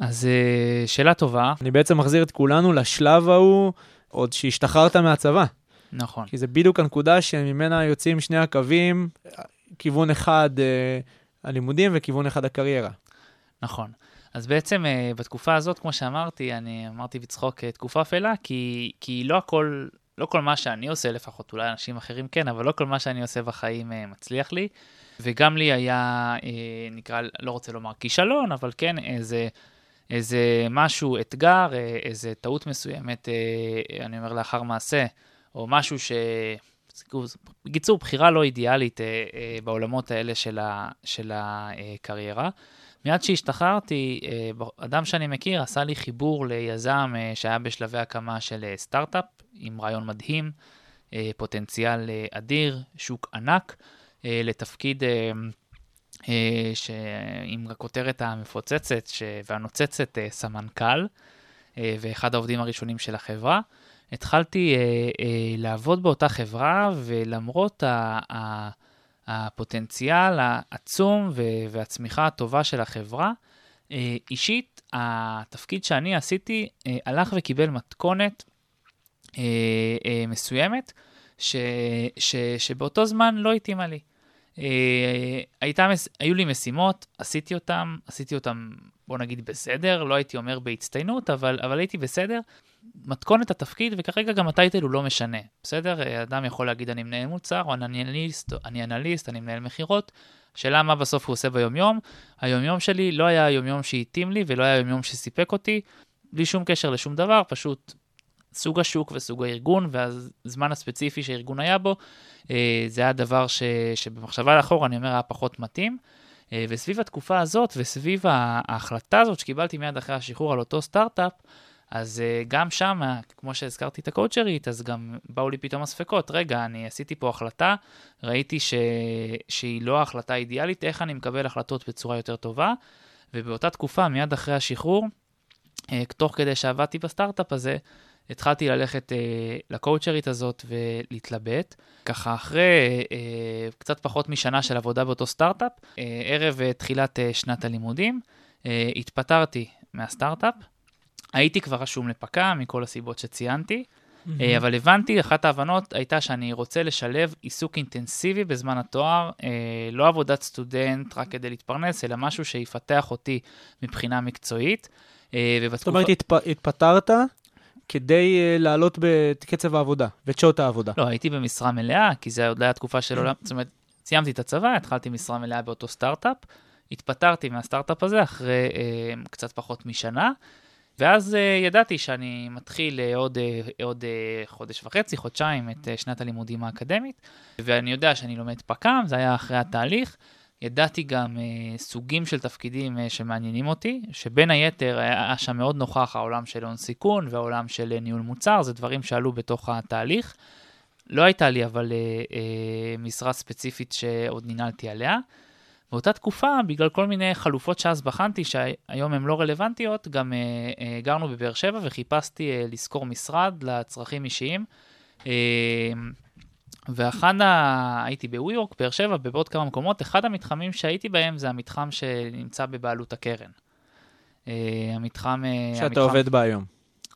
אז אה, שאלה טובה. אני בעצם מחזיר את כולנו לשלב ההוא, עוד שהשתחררת מהצבא. נכון. כי זה בדיוק הנקודה שממנה יוצאים שני הקווים, כיוון אחד אה, הלימודים וכיוון אחד הקריירה. נכון. אז בעצם uh, בתקופה הזאת, כמו שאמרתי, אני אמרתי בצחוק תקופה אפלה, כי, כי לא הכל, לא כל מה שאני עושה, לפחות אולי אנשים אחרים כן, אבל לא כל מה שאני עושה בחיים uh, מצליח לי. וגם לי היה, uh, נקרא, לא רוצה לומר כישלון, אבל כן איזה, איזה משהו, אתגר, uh, איזה טעות מסוימת, uh, אני אומר לאחר מעשה, או משהו ש... בקיצור, בחירה לא אידיאלית uh, uh, בעולמות האלה של, ה, של הקריירה. מיד כשהשתחררתי, אדם שאני מכיר עשה לי חיבור ליזם שהיה בשלבי הקמה של סטארט-אפ, עם רעיון מדהים, פוטנציאל אדיר, שוק ענק, לתפקיד שעם הכותרת המפוצצת והנוצצת סמנכ"ל, ואחד העובדים הראשונים של החברה. התחלתי לעבוד באותה חברה, ולמרות ה... הפוטנציאל העצום והצמיחה הטובה של החברה. אה, אישית, התפקיד שאני עשיתי אה, הלך וקיבל מתכונת אה, מסוימת, ש, ש, שבאותו זמן לא התאימה לי. הייתה, היו לי משימות, עשיתי אותן, עשיתי אותן, בוא נגיד, בסדר, לא הייתי אומר בהצטיינות, אבל, אבל הייתי בסדר. מתכונת התפקיד, וכרגע גם הטייטל הוא לא משנה, בסדר? אדם יכול להגיד אני מנהל מוצר, או אני אנליסט, אני אנליסט, אני מנהל מכירות. שאלה מה בסוף הוא עושה ביומיום. היומיום שלי לא היה היומיום שהתאים לי ולא היה היומיום שסיפק אותי, בלי שום קשר לשום דבר, פשוט סוג השוק וסוג הארגון והזמן הספציפי שהארגון היה בו, אה, זה היה דבר ש, שבמחשבה לאחור אני אומר היה פחות מתאים. אה, וסביב התקופה הזאת וסביב ההחלטה הזאת שקיבלתי מיד אחרי השחרור על אותו סטארט-אפ, אז uh, גם שם, כמו שהזכרתי את הקואוצ'רית, אז גם באו לי פתאום הספקות. רגע, אני עשיתי פה החלטה, ראיתי ש... שהיא לא ההחלטה האידיאלית, איך אני מקבל החלטות בצורה יותר טובה. ובאותה תקופה, מיד אחרי השחרור, uh, תוך כדי שעבדתי בסטארט-אפ הזה, התחלתי ללכת uh, לקואוצ'רית הזאת ולהתלבט. ככה אחרי uh, קצת פחות משנה של עבודה באותו סטארט-אפ, uh, ערב uh, תחילת uh, שנת הלימודים, uh, התפטרתי מהסטארט-אפ. הייתי כבר רשום לפק"ם מכל הסיבות שציינתי, mm-hmm. אבל הבנתי, אחת ההבנות הייתה שאני רוצה לשלב עיסוק אינטנסיבי בזמן התואר, אה, לא עבודת סטודנט רק כדי להתפרנס, אלא משהו שיפתח אותי מבחינה מקצועית. אה, ובתקופה... זאת אומרת, התפ... התפטרת כדי לעלות בקצב העבודה ואת שעות העבודה. לא, הייתי במשרה מלאה, כי זה עוד לא היה תקופה של עולם, זאת אומרת, סיימתי את הצבא, התחלתי משרה מלאה באותו סטארט-אפ. התפטרתי מהסטארט-אפ הזה אחרי אה, קצת פחות משנה, ואז אה, ידעתי שאני מתחיל אה, עוד, אה, עוד חודש וחצי, חודשיים, את שנת הלימודים האקדמית, ואני יודע שאני לומד פק"ם, זה היה אחרי התהליך. ידעתי גם אה, סוגים של תפקידים אה, שמעניינים אותי, שבין היתר היה שם מאוד נוכח העולם של הון סיכון והעולם של ניהול מוצר, זה דברים שעלו בתוך התהליך. לא הייתה לי אבל אה, אה, משרה ספציפית שעוד ננעלתי עליה. באותה תקופה, בגלל כל מיני חלופות שאז בחנתי, שהיום הן לא רלוונטיות, גם אה, אה, גרנו בבאר שבע וחיפשתי אה, לשכור משרד לצרכים אישיים. אה, ואחד ה... הייתי בווי יורק, באר שבע, ובעוד כמה מקומות, אחד המתחמים שהייתי בהם זה המתחם שנמצא בבעלות הקרן. אה, המתחם... אה, שאתה המתחם... עובד בה היום.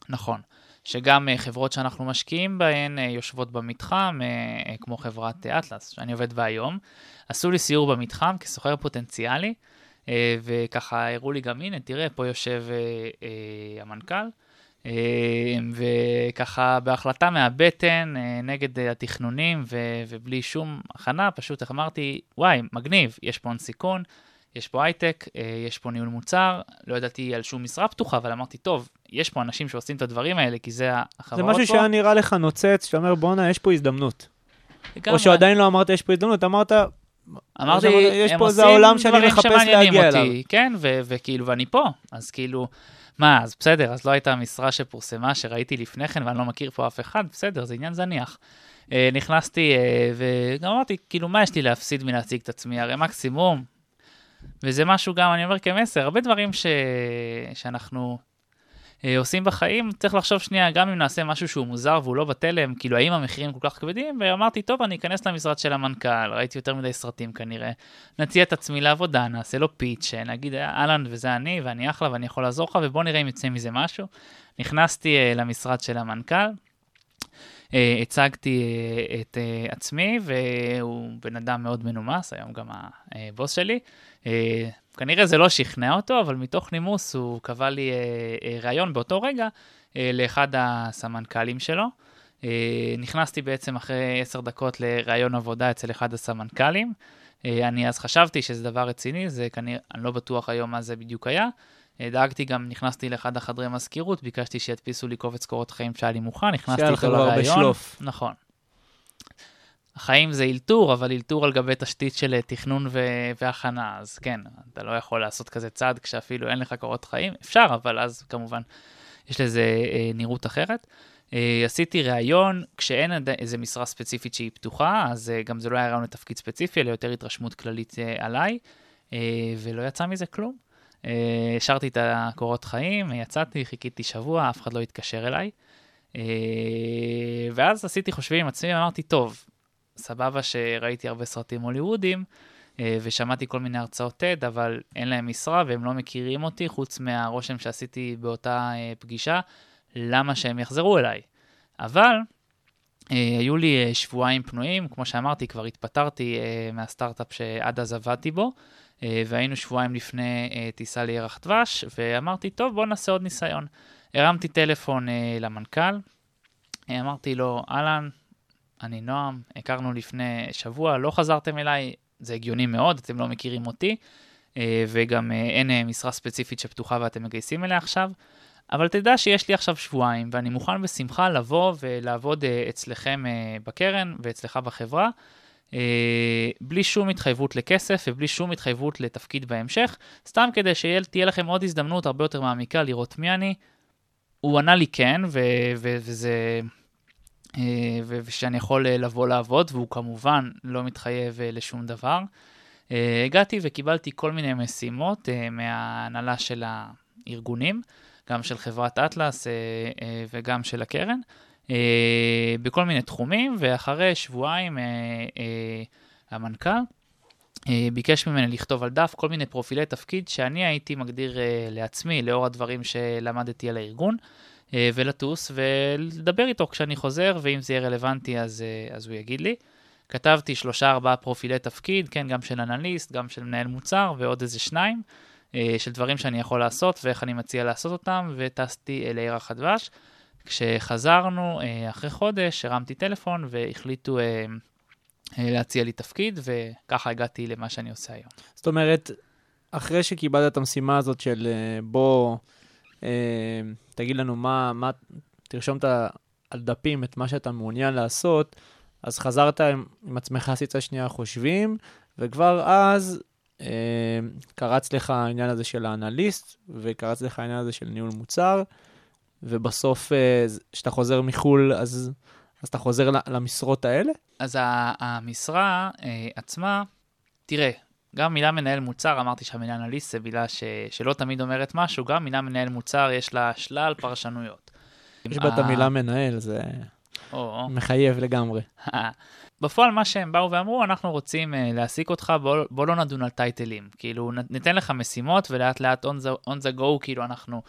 נכון. שגם אה, חברות שאנחנו משקיעים בהן אה, יושבות במתחם, אה, כמו חברת אטלס, שאני עובד בה היום. עשו לי סיור במתחם כסוחר פוטנציאלי, וככה הראו לי גם, הנה, תראה, פה יושב המנכ"ל. וככה בהחלטה מהבטן, נגד התכנונים ובלי שום הכנה, פשוט אמרתי, וואי, מגניב, יש פה הון סיכון, יש פה הייטק, יש פה ניהול מוצר, לא ידעתי על שום משרה פתוחה, אבל אמרתי, טוב, יש פה אנשים שעושים את הדברים האלה, כי זה זה החברות משהו פה. שהיה נראה לך נוצץ, שאתה אומר, בואנה, יש פה הזדמנות. או שעדיין לא אמרת, יש פה הזדמנות, אמרת, אמרתי, יש פה איזה עולם שאני מחפש להגיע אותי, אליו. כן, ו- וכאילו, ואני פה, אז כאילו, מה, אז בסדר, אז לא הייתה משרה שפורסמה שראיתי לפני כן ואני לא מכיר פה אף אחד, בסדר, זה עניין זניח. אה, נכנסתי אה, וגם אמרתי, כאילו, מה יש לי להפסיד מלהציג את עצמי? הרי מקסימום, וזה משהו גם, אני אומר כמסר, הרבה דברים ש... שאנחנו עושים בחיים, צריך לחשוב שנייה, גם אם נעשה משהו שהוא מוזר והוא לא בתלם, כאילו, האם המחירים כל כך כבדים? ואמרתי, טוב, אני אכנס למשרד של המנכ"ל, ראיתי יותר מדי סרטים כנראה, נציע את עצמי לעבודה, נעשה לו פיץ', נגיד, אהלן, וזה אני, ואני אחלה, ואני יכול לעזור לך, ובוא נראה אם יצא מזה משהו. נכנסתי אה, למשרד של המנכ"ל, אה, הצגתי אה, את אה, עצמי, והוא בן אדם מאוד מנומס, היום גם הבוס שלי. אה, כנראה זה לא שכנע אותו, אבל מתוך נימוס הוא קבע לי אה, אה, ראיון באותו רגע אה, לאחד הסמנכ"לים שלו. אה, נכנסתי בעצם אחרי עשר דקות לראיון עבודה אצל אחד הסמנכ"לים. אה, אני אז חשבתי שזה דבר רציני, זה כנראה, אני לא בטוח היום מה זה בדיוק היה. אה, דאגתי גם, נכנסתי לאחד החדרי מזכירות, ביקשתי שידפיסו לי קובץ קורות חיים שהיה לי מוכן, נכנסתי שהיה לך איתו כבר לראיון. בשלוף. נכון. החיים זה אלתור, אבל אלתור על גבי תשתית של אה, תכנון ו- והכנה, אז כן, אתה לא יכול לעשות כזה צעד כשאפילו אין לך קורות חיים, אפשר, אבל אז כמובן יש לזה אה, נראות אחרת. אה, עשיתי ראיון, כשאין איזה משרה ספציפית שהיא פתוחה, אז אה, גם זה לא היה ראיון לתפקיד ספציפי, אלא יותר התרשמות כללית אה, עליי, אה, ולא יצא מזה כלום. אה, השארתי את הקורות חיים, יצאתי, חיכיתי שבוע, אף אחד לא התקשר אליי. אה, ואז עשיתי חושבים עם עצמי, אמרתי, טוב, סבבה שראיתי הרבה סרטים הוליוודיים, אה, ושמעתי כל מיני הרצאות TED, אבל אין להם משרה והם לא מכירים אותי, חוץ מהרושם שעשיתי באותה אה, פגישה, למה שהם יחזרו אליי. אבל אה, היו לי אה, שבועיים פנויים, כמו שאמרתי, כבר התפטרתי אה, מהסטארט-אפ שעד אז עבדתי בו, אה, והיינו שבועיים לפני אה, טיסה לירח דבש, ואמרתי, טוב, בוא נעשה עוד ניסיון. הרמתי טלפון אה, למנכ"ל, אה, אמרתי לו, אהלן, אני נועם, הכרנו לפני שבוע, לא חזרתם אליי, זה הגיוני מאוד, אתם לא מכירים אותי, אה, וגם אה, אין אה, משרה ספציפית שפתוחה ואתם מגייסים אליה עכשיו, אבל תדע שיש לי עכשיו שבועיים, ואני מוכן בשמחה לבוא ולעבוד אה, אצלכם אה, בקרן ואצלך בחברה, אה, בלי שום התחייבות לכסף ובלי שום התחייבות לתפקיד בהמשך, סתם כדי שתהיה לכם עוד הזדמנות הרבה יותר מעמיקה לראות מי אני. הוא ענה לי כן, ו- ו- וזה... אה, ושאני יכול אה, לבוא לעבוד, והוא כמובן לא מתחייב אה, לשום דבר. אה, הגעתי וקיבלתי כל מיני משימות אה, מההנהלה של הארגונים, גם של חברת אטלס אה, אה, וגם של הקרן, אה, בכל מיני תחומים, ואחרי שבועיים אה, אה, המנכ"ל אה, ביקש ממני לכתוב על דף כל מיני פרופילי תפקיד שאני הייתי מגדיר אה, לעצמי, לאור הדברים שלמדתי על הארגון. אה, ולטוס ולדבר איתו כשאני חוזר, ואם זה יהיה רלוונטי אז, אה, אז הוא יגיד לי. כתבתי שלושה ארבעה פרופילי תפקיד, כן, גם של אנליסט, גם של מנהל מוצר ועוד איזה שניים, אה, של דברים שאני יכול לעשות ואיך אני מציע לעשות אותם, וטסתי אל ירח הדבש. כשחזרנו, אה, אחרי חודש, הרמתי טלפון והחליטו אה, אה, להציע לי תפקיד, וככה הגעתי למה שאני עושה היום. זאת אומרת, אחרי שקיבלת את המשימה הזאת של בוא, תגיד לנו מה, מה, תרשום את על דפים את מה שאתה מעוניין לעשות, אז חזרת עם, עם עצמך, עשית שנייה חושבים, וכבר אז אה, קרץ לך העניין הזה של האנליסט, וקרץ לך העניין הזה של ניהול מוצר, ובסוף, אה, כשאתה חוזר מחו"ל, אז, אז אתה חוזר למשרות האלה? אז המשרה אה, עצמה, תראה, גם מילה מנהל מוצר, אמרתי שהמילה אנליסט זה מילה ש, שלא תמיד אומרת משהו, גם מילה מנהל מוצר יש לה שלל פרשנויות. יש בה את אה, המילה מנהל, זה או, מחייב לגמרי. בפועל מה שהם באו ואמרו, אנחנו רוצים uh, להעסיק אותך, בוא, בוא לא נדון על טייטלים. כאילו, ניתן לך משימות ולאט לאט on the, on the go, כאילו אנחנו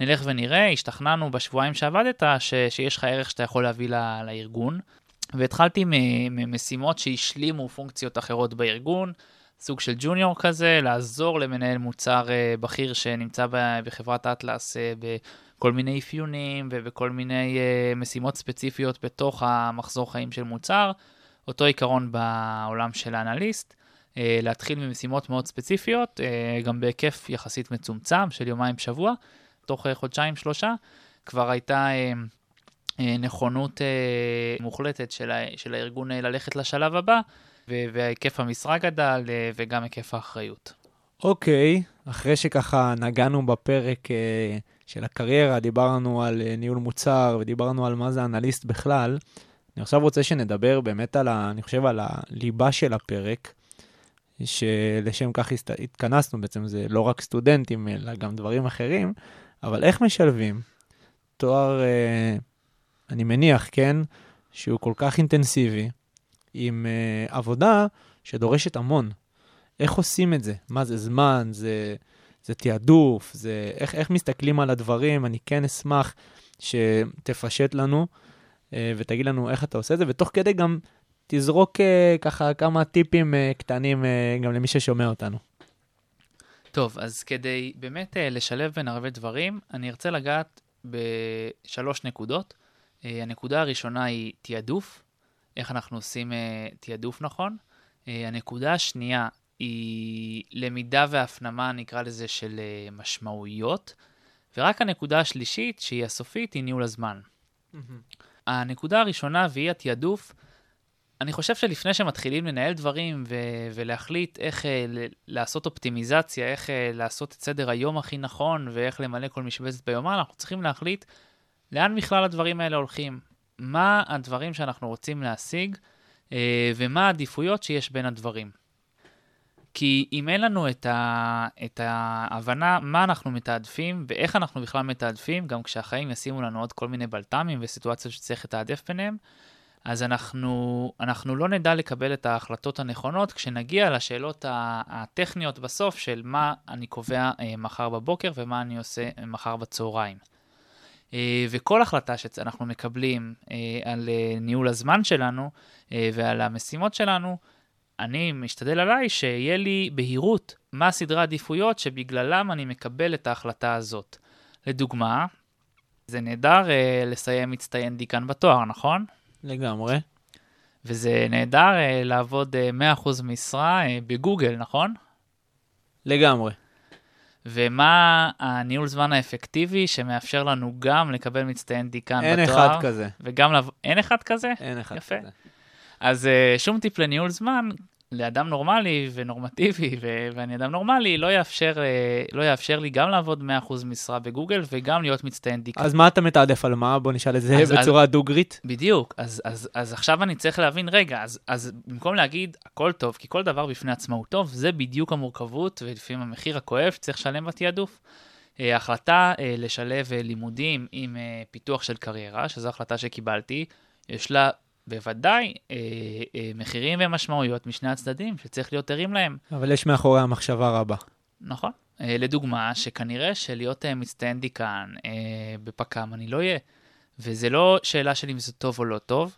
נלך ונראה, השתכנענו בשבועיים שעבדת ש, שיש לך ערך שאתה יכול להביא ל, לארגון. והתחלתי ממשימות שהשלימו פונקציות אחרות בארגון, סוג של ג'וניור כזה, לעזור למנהל מוצר uh, בכיר שנמצא בחברת אטלס uh, בכל מיני אפיונים ובכל מיני uh, משימות ספציפיות בתוך המחזור חיים של מוצר. אותו עיקרון בעולם של האנליסט, אה, להתחיל ממשימות מאוד ספציפיות, אה, גם בהיקף יחסית מצומצם של יומיים בשבוע, תוך אה, חודשיים-שלושה, כבר הייתה נכונות מוחלטת של, של הארגון ללכת לשלב הבא, והיקף המשרה גדל וגם היקף האחריות. אוקיי, אחרי שככה נגענו בפרק של הקריירה, דיברנו על ניהול מוצר ודיברנו על מה זה אנליסט בכלל, אני עכשיו רוצה שנדבר באמת על, ה, אני חושב, על הליבה של הפרק, שלשם כך התכנסנו, בעצם זה לא רק סטודנטים, אלא גם דברים אחרים, אבל איך משלבים תואר, אה, אני מניח, כן, שהוא כל כך אינטנסיבי, עם אה, עבודה שדורשת המון. איך עושים את זה? מה זה זמן? זה, זה תעדוף? זה, איך, איך מסתכלים על הדברים? אני כן אשמח שתפשט לנו ותגיד לנו איך אתה עושה את זה, ותוך כדי גם תזרוק אה, ככה כמה טיפים אה, קטנים אה, גם למי ששומע אותנו. טוב, אז כדי באמת אה, לשלב בין הרבה דברים, אני ארצה לגעת בשלוש נקודות. אה, הנקודה הראשונה היא תעדוף, איך אנחנו עושים אה, תעדוף נכון. אה, הנקודה השנייה היא למידה והפנמה, נקרא לזה, של אה, משמעויות. ורק הנקודה השלישית, שהיא הסופית, היא ניהול הזמן. הנקודה הראשונה, והיא התעדוף, אני חושב שלפני שמתחילים לנהל דברים ו- ולהחליט איך uh, ל- לעשות אופטימיזציה, איך uh, לעשות את סדר היום הכי נכון ואיך למלא כל משבצת ביומן, אנחנו צריכים להחליט לאן בכלל הדברים האלה הולכים. מה הדברים שאנחנו רוצים להשיג uh, ומה העדיפויות שיש בין הדברים. כי אם אין לנו את, ה- את ההבנה מה אנחנו מתעדפים ואיך אנחנו בכלל מתעדפים, גם כשהחיים ישימו לנו עוד כל מיני בלת"מים וסיטואציות שצריך לתעדף ביניהם, אז אנחנו, אנחנו לא נדע לקבל את ההחלטות הנכונות כשנגיע לשאלות הטכניות בסוף של מה אני קובע אה, מחר בבוקר ומה אני עושה אה, מחר בצהריים. אה, וכל החלטה שאנחנו מקבלים על ניהול הזמן שלנו ועל המשימות שלנו, אני משתדל עליי שיהיה לי בהירות מה סדרי העדיפויות שבגללם אני מקבל את ההחלטה הזאת. לדוגמה, זה נהדר אה, לסיים מצטיין דיקן בתואר, נכון? לגמרי. וזה נהדר אה, לעבוד אה, 100% משרה אה, בגוגל, נכון? לגמרי. ומה הניהול זמן האפקטיבי שמאפשר לנו גם לקבל מצטיין דיקן אין בתואר? אחד כזה. וגם לב... אין אחד כזה? אין אחד יפה. כזה. אז uh, שום טיפ לניהול זמן לאדם נורמלי ונורמטיבי, ו- ואני אדם נורמלי, לא יאפשר, uh, לא יאפשר לי גם לעבוד 100% משרה בגוגל וגם להיות מצטיין דיקן. אז מה אתה מתעדף על מה? בוא נשאל את זה אז- בצורה דוגרית. בדיוק, אז, אז, אז עכשיו אני צריך להבין, רגע, אז, אז במקום להגיד הכל טוב, כי כל דבר בפני עצמו הוא טוב, זה בדיוק המורכבות ולפעמים המחיר הכואב שצריך לשלם בתעדוף. אה, החלטה אה, לשלב אה, לימודים עם אה, פיתוח של קריירה, שזו החלטה שקיבלתי, יש לה בוודאי אה, אה, מחירים ומשמעויות משני הצדדים שצריך להיות ערים להם. אבל יש מאחורי המחשבה רבה. נכון. אה, לדוגמה, שכנראה שלהיות אה, מצטיין דיקן אה, בפק"ם אני לא אהיה. וזה לא שאלה של אם זה טוב או לא טוב.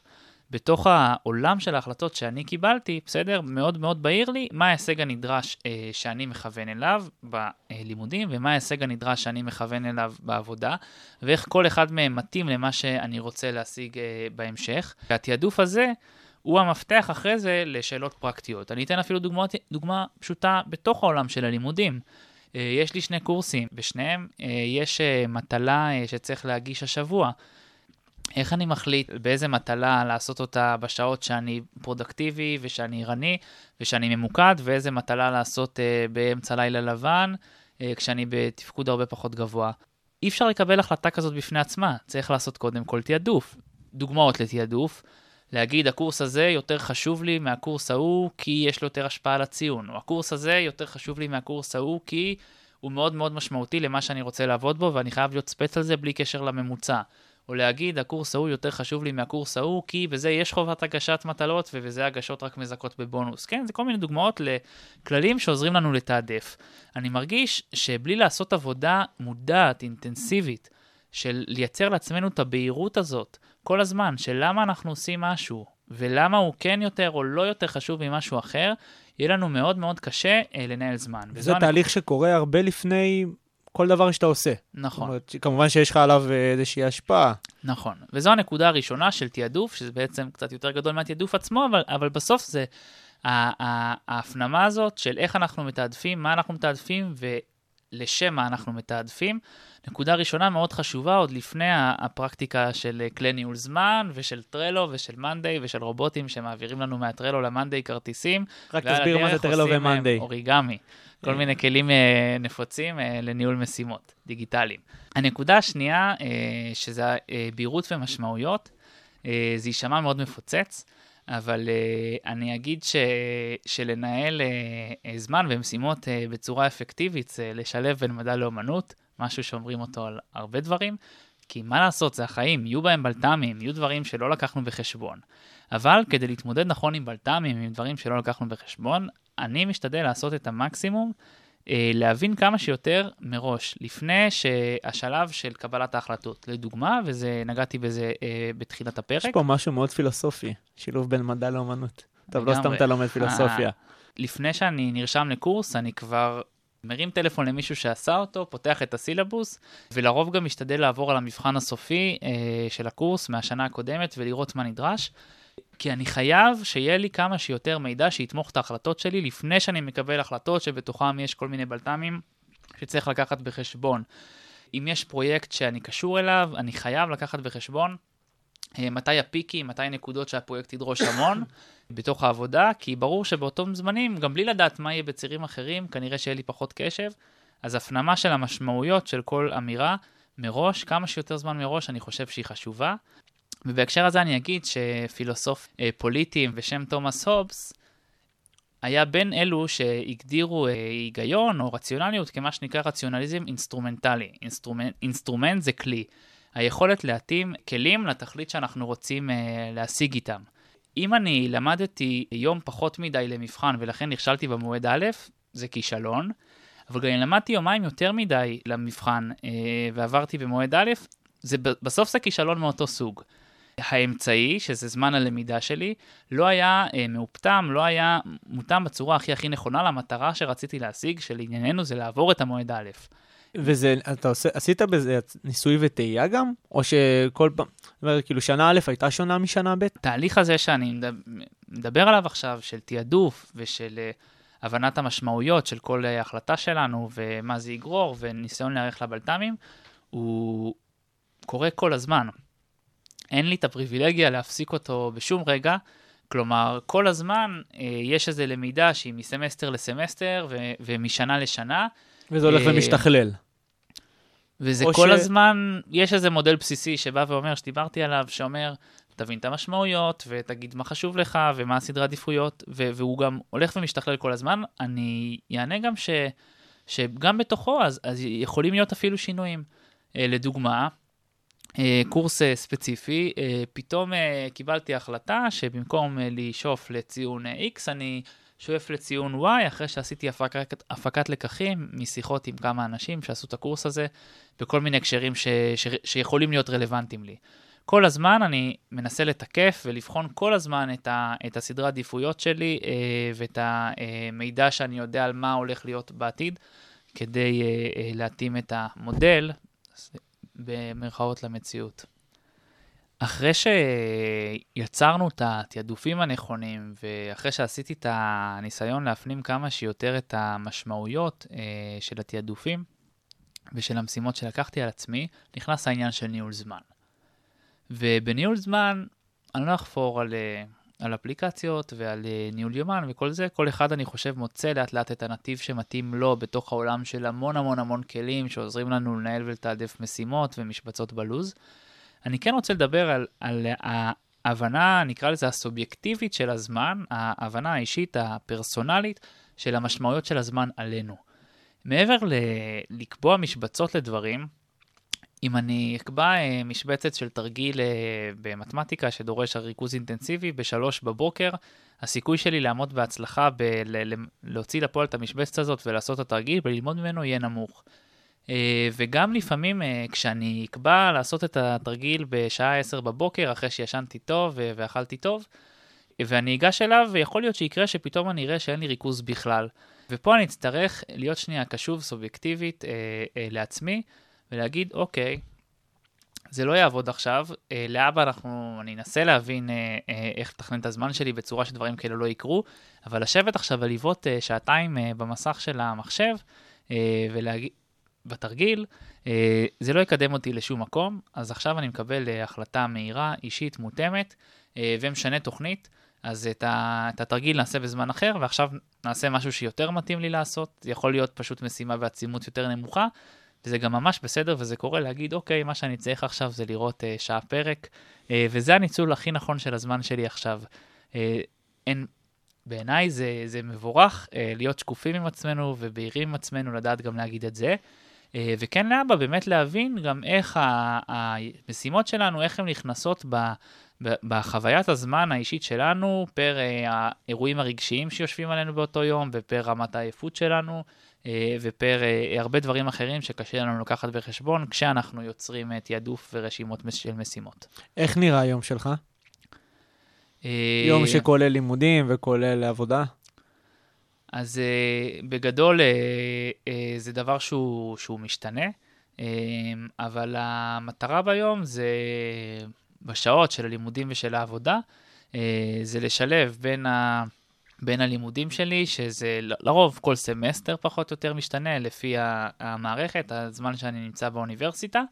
בתוך העולם של ההחלטות שאני קיבלתי, בסדר? מאוד מאוד בהיר לי מה ההישג הנדרש אה, שאני מכוון אליו בלימודים, ומה ההישג הנדרש שאני מכוון אליו בעבודה, ואיך כל אחד מהם מתאים למה שאני רוצה להשיג אה, בהמשך. והתעדוף הזה הוא המפתח אחרי זה לשאלות פרקטיות. אני אתן אפילו דוגמא, דוגמה פשוטה בתוך העולם של הלימודים. אה, יש לי שני קורסים, בשניהם אה, יש אה, מטלה אה, שצריך להגיש השבוע. איך אני מחליט באיזה מטלה לעשות אותה בשעות שאני פרודקטיבי ושאני ערני ושאני ממוקד, ואיזה מטלה לעשות uh, באמצע לילה לבן, uh, כשאני בתפקוד הרבה פחות גבוה. אי אפשר לקבל החלטה כזאת בפני עצמה, צריך לעשות קודם כל תעדוף. דוגמאות לתעדוף, להגיד הקורס הזה יותר חשוב לי מהקורס ההוא כי יש לו יותר השפעה על הציון, או הקורס הזה יותר חשוב לי מהקורס ההוא כי הוא מאוד מאוד משמעותי למה שאני רוצה לעבוד בו ואני חייב להיות ספץ על זה בלי קשר לממוצע. או להגיד, הקורס ההוא יותר חשוב לי מהקורס ההוא, כי בזה יש חובת הגשת מטלות, ובזה הגשות רק מזכות בבונוס. כן, זה כל מיני דוגמאות לכללים שעוזרים לנו לתעדף. אני מרגיש שבלי לעשות עבודה מודעת, אינטנסיבית, של לייצר לעצמנו את הבהירות הזאת, כל הזמן, של למה אנחנו עושים משהו, ולמה הוא כן יותר או לא יותר חשוב ממשהו אחר, יהיה לנו מאוד מאוד קשה אה, לנהל זמן. זה תהליך שקורה הרבה לפני כל דבר שאתה עושה. נכון. אומרת, כמובן שיש לך עליו אה, איזושהי השפעה. נכון, וזו הנקודה הראשונה של תעדוף, שזה בעצם קצת יותר גדול מהתעדוף עצמו, אבל, אבל בסוף זה ההפנמה הזאת של איך אנחנו מתעדפים, מה אנחנו מתעדפים ולשם מה אנחנו מתעדפים. נקודה ראשונה מאוד חשובה, עוד לפני הפרקטיקה של כלי ניהול זמן, ושל טרלו, ושל מאנדיי, ושל רובוטים שמעבירים לנו מהטרלו למאנדיי כרטיסים. רק תסביר מה זה טרלו ומאנדיי. אוריגמי. כל מיני כלים אה, נפוצים אה, לניהול משימות דיגיטליים. הנקודה השנייה, אה, שזה בהירות ומשמעויות, זה יישמע מאוד מפוצץ, אבל אני אגיד ש, שלנהל זמן ומשימות בצורה אפקטיבית זה לשלב בין מדע לאומנות, משהו שאומרים אותו על הרבה דברים, כי מה לעשות, זה החיים, יהיו בהם בלת"מים, יהיו דברים שלא לקחנו בחשבון. אבל כדי להתמודד נכון עם בלת"מים, עם דברים שלא לקחנו בחשבון, אני משתדל לעשות את המקסימום, אה, להבין כמה שיותר מראש, לפני שהשלב של קבלת ההחלטות. לדוגמה, וזה, נגעתי בזה אה, בתחילת הפרק. יש פה משהו מאוד פילוסופי, שילוב בין מדע לאומנות. טוב, לא סתם אתה לומד פילוסופיה. אה, לפני שאני נרשם לקורס, אני כבר מרים טלפון למישהו שעשה אותו, פותח את הסילבוס, ולרוב גם משתדל לעבור על המבחן הסופי אה, של הקורס מהשנה הקודמת ולראות מה נדרש. כי אני חייב שיהיה לי כמה שיותר מידע שיתמוך את ההחלטות שלי לפני שאני מקבל החלטות שבתוכם יש כל מיני בלת"מים שצריך לקחת בחשבון. אם יש פרויקט שאני קשור אליו, אני חייב לקחת בחשבון אה, מתי הפיקים, מתי נקודות שהפרויקט ידרוש המון בתוך העבודה, כי ברור שבאותם זמנים, גם בלי לדעת מה יהיה בצירים אחרים, כנראה שיהיה לי פחות קשב. אז הפנמה של המשמעויות של כל אמירה מראש, כמה שיותר זמן מראש, אני חושב שהיא חשובה. ובהקשר הזה אני אגיד שפילוסוף אה, פוליטיים בשם תומאס הובס, היה בין אלו שהגדירו אה, היגיון או רציונליות כמה שנקרא רציונליזם אינסטרומנטלי. instrument, instrument זה כלי. היכולת להתאים כלים לתכלית שאנחנו רוצים אה, להשיג איתם. אם אני למדתי יום פחות מדי למבחן ולכן נכשלתי במועד א', זה כישלון, אבל גם אם למדתי יומיים יותר מדי למבחן אה, ועברתי במועד א', זה, בסוף זה כישלון מאותו סוג. האמצעי, שזה זמן הלמידה שלי, לא היה אה, מאופתם, לא היה מותאם בצורה הכי הכי נכונה למטרה שרציתי להשיג, שלענייננו זה לעבור את המועד א'. וזה, אתה עושה, עשית בזה ניסוי וטעייה גם? או שכל פעם, זאת אומרת, כאילו שנה א' הייתה שונה משנה ב'? תהליך הזה שאני מדבר עליו עכשיו, של תעדוף ושל uh, הבנת המשמעויות של כל uh, החלטה שלנו ומה זה יגרור וניסיון להיערך לבלת"מים, הוא קורה כל הזמן. אין לי את הפריבילגיה להפסיק אותו בשום רגע. כלומר, כל הזמן uh, יש איזו למידה שהיא מסמסטר לסמסטר ו- ומשנה לשנה. וזה הולך אה, ומשתכלל. וזה כל ש... הזמן, יש איזה מודל בסיסי שבא ואומר, שדיברתי עליו, שאומר, תבין את המשמעויות, ותגיד מה חשוב לך, ומה הסדרי עדיפויות, והוא גם הולך ומשתכלל כל הזמן. אני אענה גם ש, שגם בתוכו, אז, אז יכולים להיות אפילו שינויים. אה, לדוגמה, אה, קורס ספציפי, פתאום קיבלתי החלטה שבמקום לשאוף לציון X, אני שואף לציון Y, אחרי שעשיתי הפקת, הפקת לקחים משיחות עם כמה אנשים שעשו את הקורס הזה, בכל מיני הקשרים ש, ש, שיכולים להיות רלוונטיים לי. כל הזמן אני מנסה לתקף ולבחון כל הזמן את, ה, את הסדרי העדיפויות שלי אה, ואת המידע שאני יודע על מה הולך להיות בעתיד, כדי אה, אה, להתאים את המודל, במרכאות, למציאות. אחרי שיצרנו את התעדופים הנכונים, ואחרי שעשיתי את הניסיון להפנים כמה שיותר את המשמעויות אה, של התעדופים ושל המשימות שלקחתי על עצמי, נכנס העניין של ניהול זמן. ובניהול זמן, אני לא אחפור על, אה, על אפליקציות ועל אה, ניהול יומן וכל זה, כל אחד אני חושב מוצא לאט לאט את הנתיב שמתאים לו בתוך העולם של המון המון המון כלים שעוזרים לנו לנהל ולתעדף משימות ומשבצות בלוז. אני כן רוצה לדבר על, על ההבנה, נקרא לזה הסובייקטיבית של הזמן, ההבנה האישית, הפרסונלית, של המשמעויות של הזמן עלינו. מעבר ל- לקבוע משבצות לדברים, אם אני אקבע אה, משבצת של תרגיל אה, במתמטיקה שדורש ריכוז אינטנסיבי בשלוש בבוקר, הסיכוי שלי לעמוד בהצלחה בלהוציא לפועל את המשבצת הזאת ולעשות את התרגיל וללמוד ממנו יהיה נמוך. אה, וגם לפעמים כשאני אקבע לעשות את התרגיל בשעה 10 בבוקר, אחרי שישנתי טוב ואכלתי טוב, ואני אגש אליו, ויכול להיות שיקרה שפתאום אני אראה שאין לי ריכוז בכלל. ופה אני אצטרך להיות שנייה קשוב סובייקטיבית לעצמי, ולהגיד, אוקיי, זה לא יעבוד עכשיו, אה, לאבא אנחנו, אני אנסה להבין אה, אה, איך לתכנן את הזמן שלי בצורה שדברים כאלה לא יקרו, אבל לשבת עכשיו ולבעוט שעתיים במסך של המחשב, ולהגיד, בתרגיל, זה לא יקדם אותי לשום מקום, אז עכשיו אני מקבל החלטה מהירה, אישית, מותאמת, ומשנה תוכנית. אז את, ה, את התרגיל נעשה בזמן אחר, ועכשיו נעשה משהו שיותר מתאים לי לעשות. זה יכול להיות פשוט משימה בעצימות יותר נמוכה, וזה גם ממש בסדר, וזה קורה להגיד, אוקיי, מה שאני צריך עכשיו זה לראות אה, שעה פרק, אה, וזה הניצול הכי נכון של הזמן שלי עכשיו. אה, אין, בעיניי זה, זה מבורך אה, להיות שקופים עם עצמנו ובהירים עם עצמנו, לדעת גם להגיד את זה. אה, וכן לאבא באמת להבין גם איך המשימות שלנו, איך הן נכנסות ב... בחוויית הזמן האישית שלנו, פר אה, האירועים הרגשיים שיושבים עלינו באותו יום, ופר רמת העייפות שלנו, ופר אה, הרבה דברים אחרים שקשה לנו לקחת בחשבון כשאנחנו יוצרים אה, תעדוף ורשימות של משימות. איך נראה היום שלך? אה, יום שכולל לימודים וכולל עבודה? אז בגדול זה דבר שהוא, שהוא משתנה, אבל המטרה ביום זה בשעות של הלימודים ושל העבודה, זה לשלב בין, ה, בין הלימודים שלי, שזה לרוב כל סמסטר פחות או יותר משתנה לפי המערכת, הזמן שאני נמצא באוניברסיטה,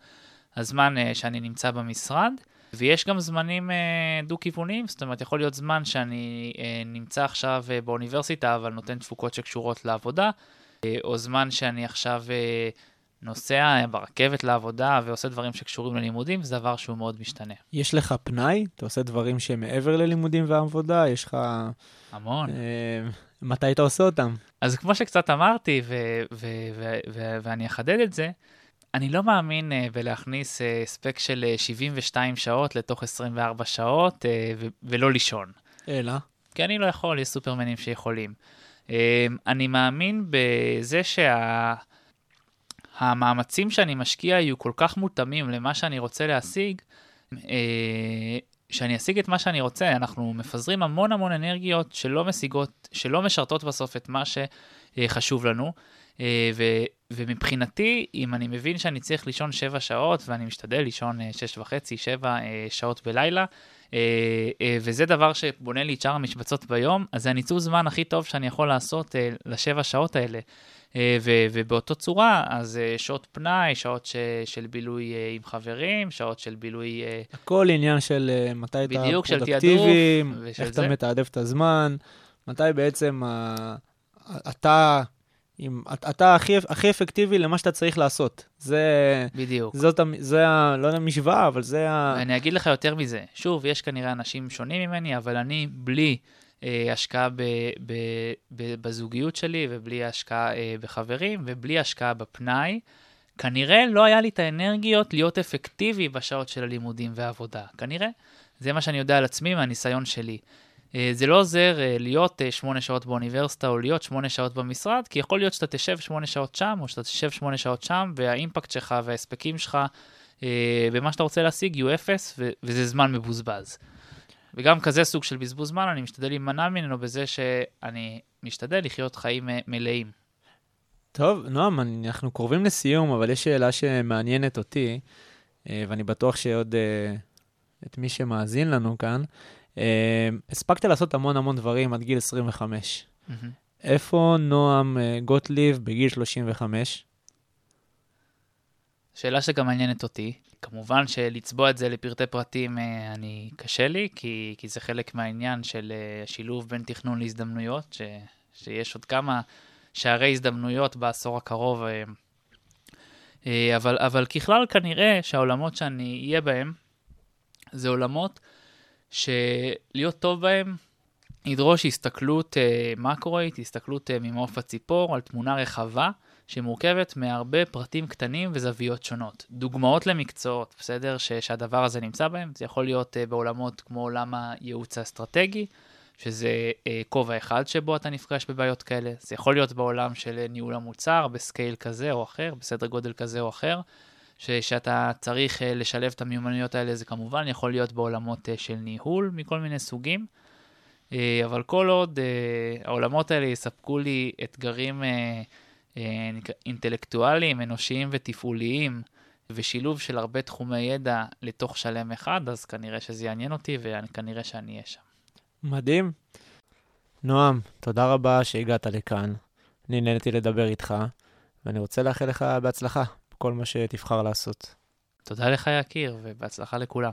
הזמן אה, שאני נמצא במשרד. ויש גם זמנים אה, דו-כיווניים, זאת אומרת, יכול להיות זמן שאני אה, נמצא עכשיו אה, באוניברסיטה, אבל נותן תפוקות שקשורות לעבודה, אה, או זמן שאני עכשיו אה, נוסע ברכבת לעבודה ועושה דברים שקשורים ללימודים, זה דבר שהוא מאוד משתנה. יש לך פנאי? אתה עושה דברים שהם מעבר ללימודים ועבודה? יש לך... המון. אה, מתי אתה עושה אותם? אז כמו שקצת אמרתי, ו- ו- ו- ואני אחדד את זה, אני לא מאמין uh, בלהכניס uh, הספק של uh, 72 שעות לתוך 24 שעות uh, ו- ולא לישון. אלא? כי אני לא יכול, יש סופרמנים שיכולים. Uh, אני מאמין בזה שהמאמצים שאני משקיע יהיו כל כך מותאמים למה שאני רוצה להשיג, uh, שאני אשיג את מה שאני רוצה. אנחנו מפזרים המון המון אנרגיות שלא משיגות, שלא משרתות בסוף את מה שחשוב לנו. Uh, ו- ומבחינתי, אם אני מבין שאני צריך לישון 7 שעות, ואני משתדל לישון 6 וחצי, 7 שעות בלילה, וזה דבר שבונה לי את שאר המשבצות ביום, אז זה הניצול זמן הכי טוב שאני יכול לעשות לשבע שעות האלה. Uh, ו- ובאותו צורה, אז uh, שעות פנאי, שעות ש- של בילוי uh, עם חברים, שעות של בילוי... הכל עניין של אה, מתי אתה פרודקטיבי, איך זה. אתה מתעדף את הזמן, מתי בעצם ה- אתה... עם, אתה הכי, הכי אפקטיבי למה שאתה צריך לעשות. זה, בדיוק. זאת, זה ה... לא יודע משוואה, אבל זה ה... ואני אגיד לך יותר מזה. שוב, יש כנראה אנשים שונים ממני, אבל אני בלי אה, השקעה ב, ב, ב, בזוגיות שלי, ובלי השקעה אה, בחברים, ובלי השקעה בפנאי, כנראה לא היה לי את האנרגיות להיות אפקטיבי בשעות של הלימודים והעבודה. כנראה. זה מה שאני יודע על עצמי מהניסיון שלי. אה, זה לא עוזר אה, להיות אה, שמונה שעות באוניברסיטה או להיות שמונה שעות במשרד, כי יכול להיות שאתה תשב שמונה שעות שם, או שאתה תשב שמונה שעות שם, והאימפקט שלך וההספקים שלך אה, במה שאתה רוצה להשיג יהיו אפס, וזה זמן מבוזבז. וגם כזה סוג של בזבוז זמן, אני משתדל להימנע ממנו בזה שאני משתדל לחיות חיים אה, מלאים. טוב, נועם, אנחנו קרובים לסיום, אבל יש שאלה שמעניינת אותי, אה, ואני בטוח שעוד אה, את מי שמאזין לנו כאן. הספקת לעשות המון המון דברים עד גיל 25. מהמם. איפה נועם גוטליב בגיל 35? שאלה שגם מעניינת אותי. כמובן שלצבוע את זה לפרטי פרטים אה, אני קשה לי, כי, כי זה חלק מהעניין של אה, שילוב בין תכנון להזדמנויות, ש, שיש עוד כמה שערי הזדמנויות בעשור הקרוב. אה, אבל, אבל ככלל כנראה שהעולמות שאני אהיה בהם, זה עולמות שלהיות טוב בהם ידרוש הסתכלות מקרואית, הסתכלות ממעוף הציפור על תמונה רחבה. שמורכבת מהרבה פרטים קטנים וזוויות שונות. דוגמאות למקצועות, בסדר? ש, שהדבר הזה נמצא בהם, זה יכול להיות uh, בעולמות כמו עולם הייעוץ האסטרטגי, שזה uh, כובע אחד שבו אתה נפגש בבעיות כאלה, זה יכול להיות בעולם של uh, ניהול המוצר, בסקייל כזה או אחר, בסדר גודל כזה או אחר, ש, שאתה צריך uh, לשלב את המיומנויות האלה, זה כמובן יכול להיות בעולמות uh, של ניהול מכל מיני סוגים. אבל כל עוד uh, העולמות האלה יספקו לי אתגרים uh, אה, אינטלקטואליים, אנושיים ותפעוליים, ושילוב של הרבה תחומי ידע לתוך שלם אחד, אז כנראה שזה יעניין אותי, וכנראה שאני אהיה שם. מדהים. נועם, תודה רבה שהגעת לכאן. אני נהניתי לדבר איתך, ואני רוצה לאחל לך בהצלחה בכל מה שתבחר לעשות. תודה לך, יקיר, ובהצלחה לכולם.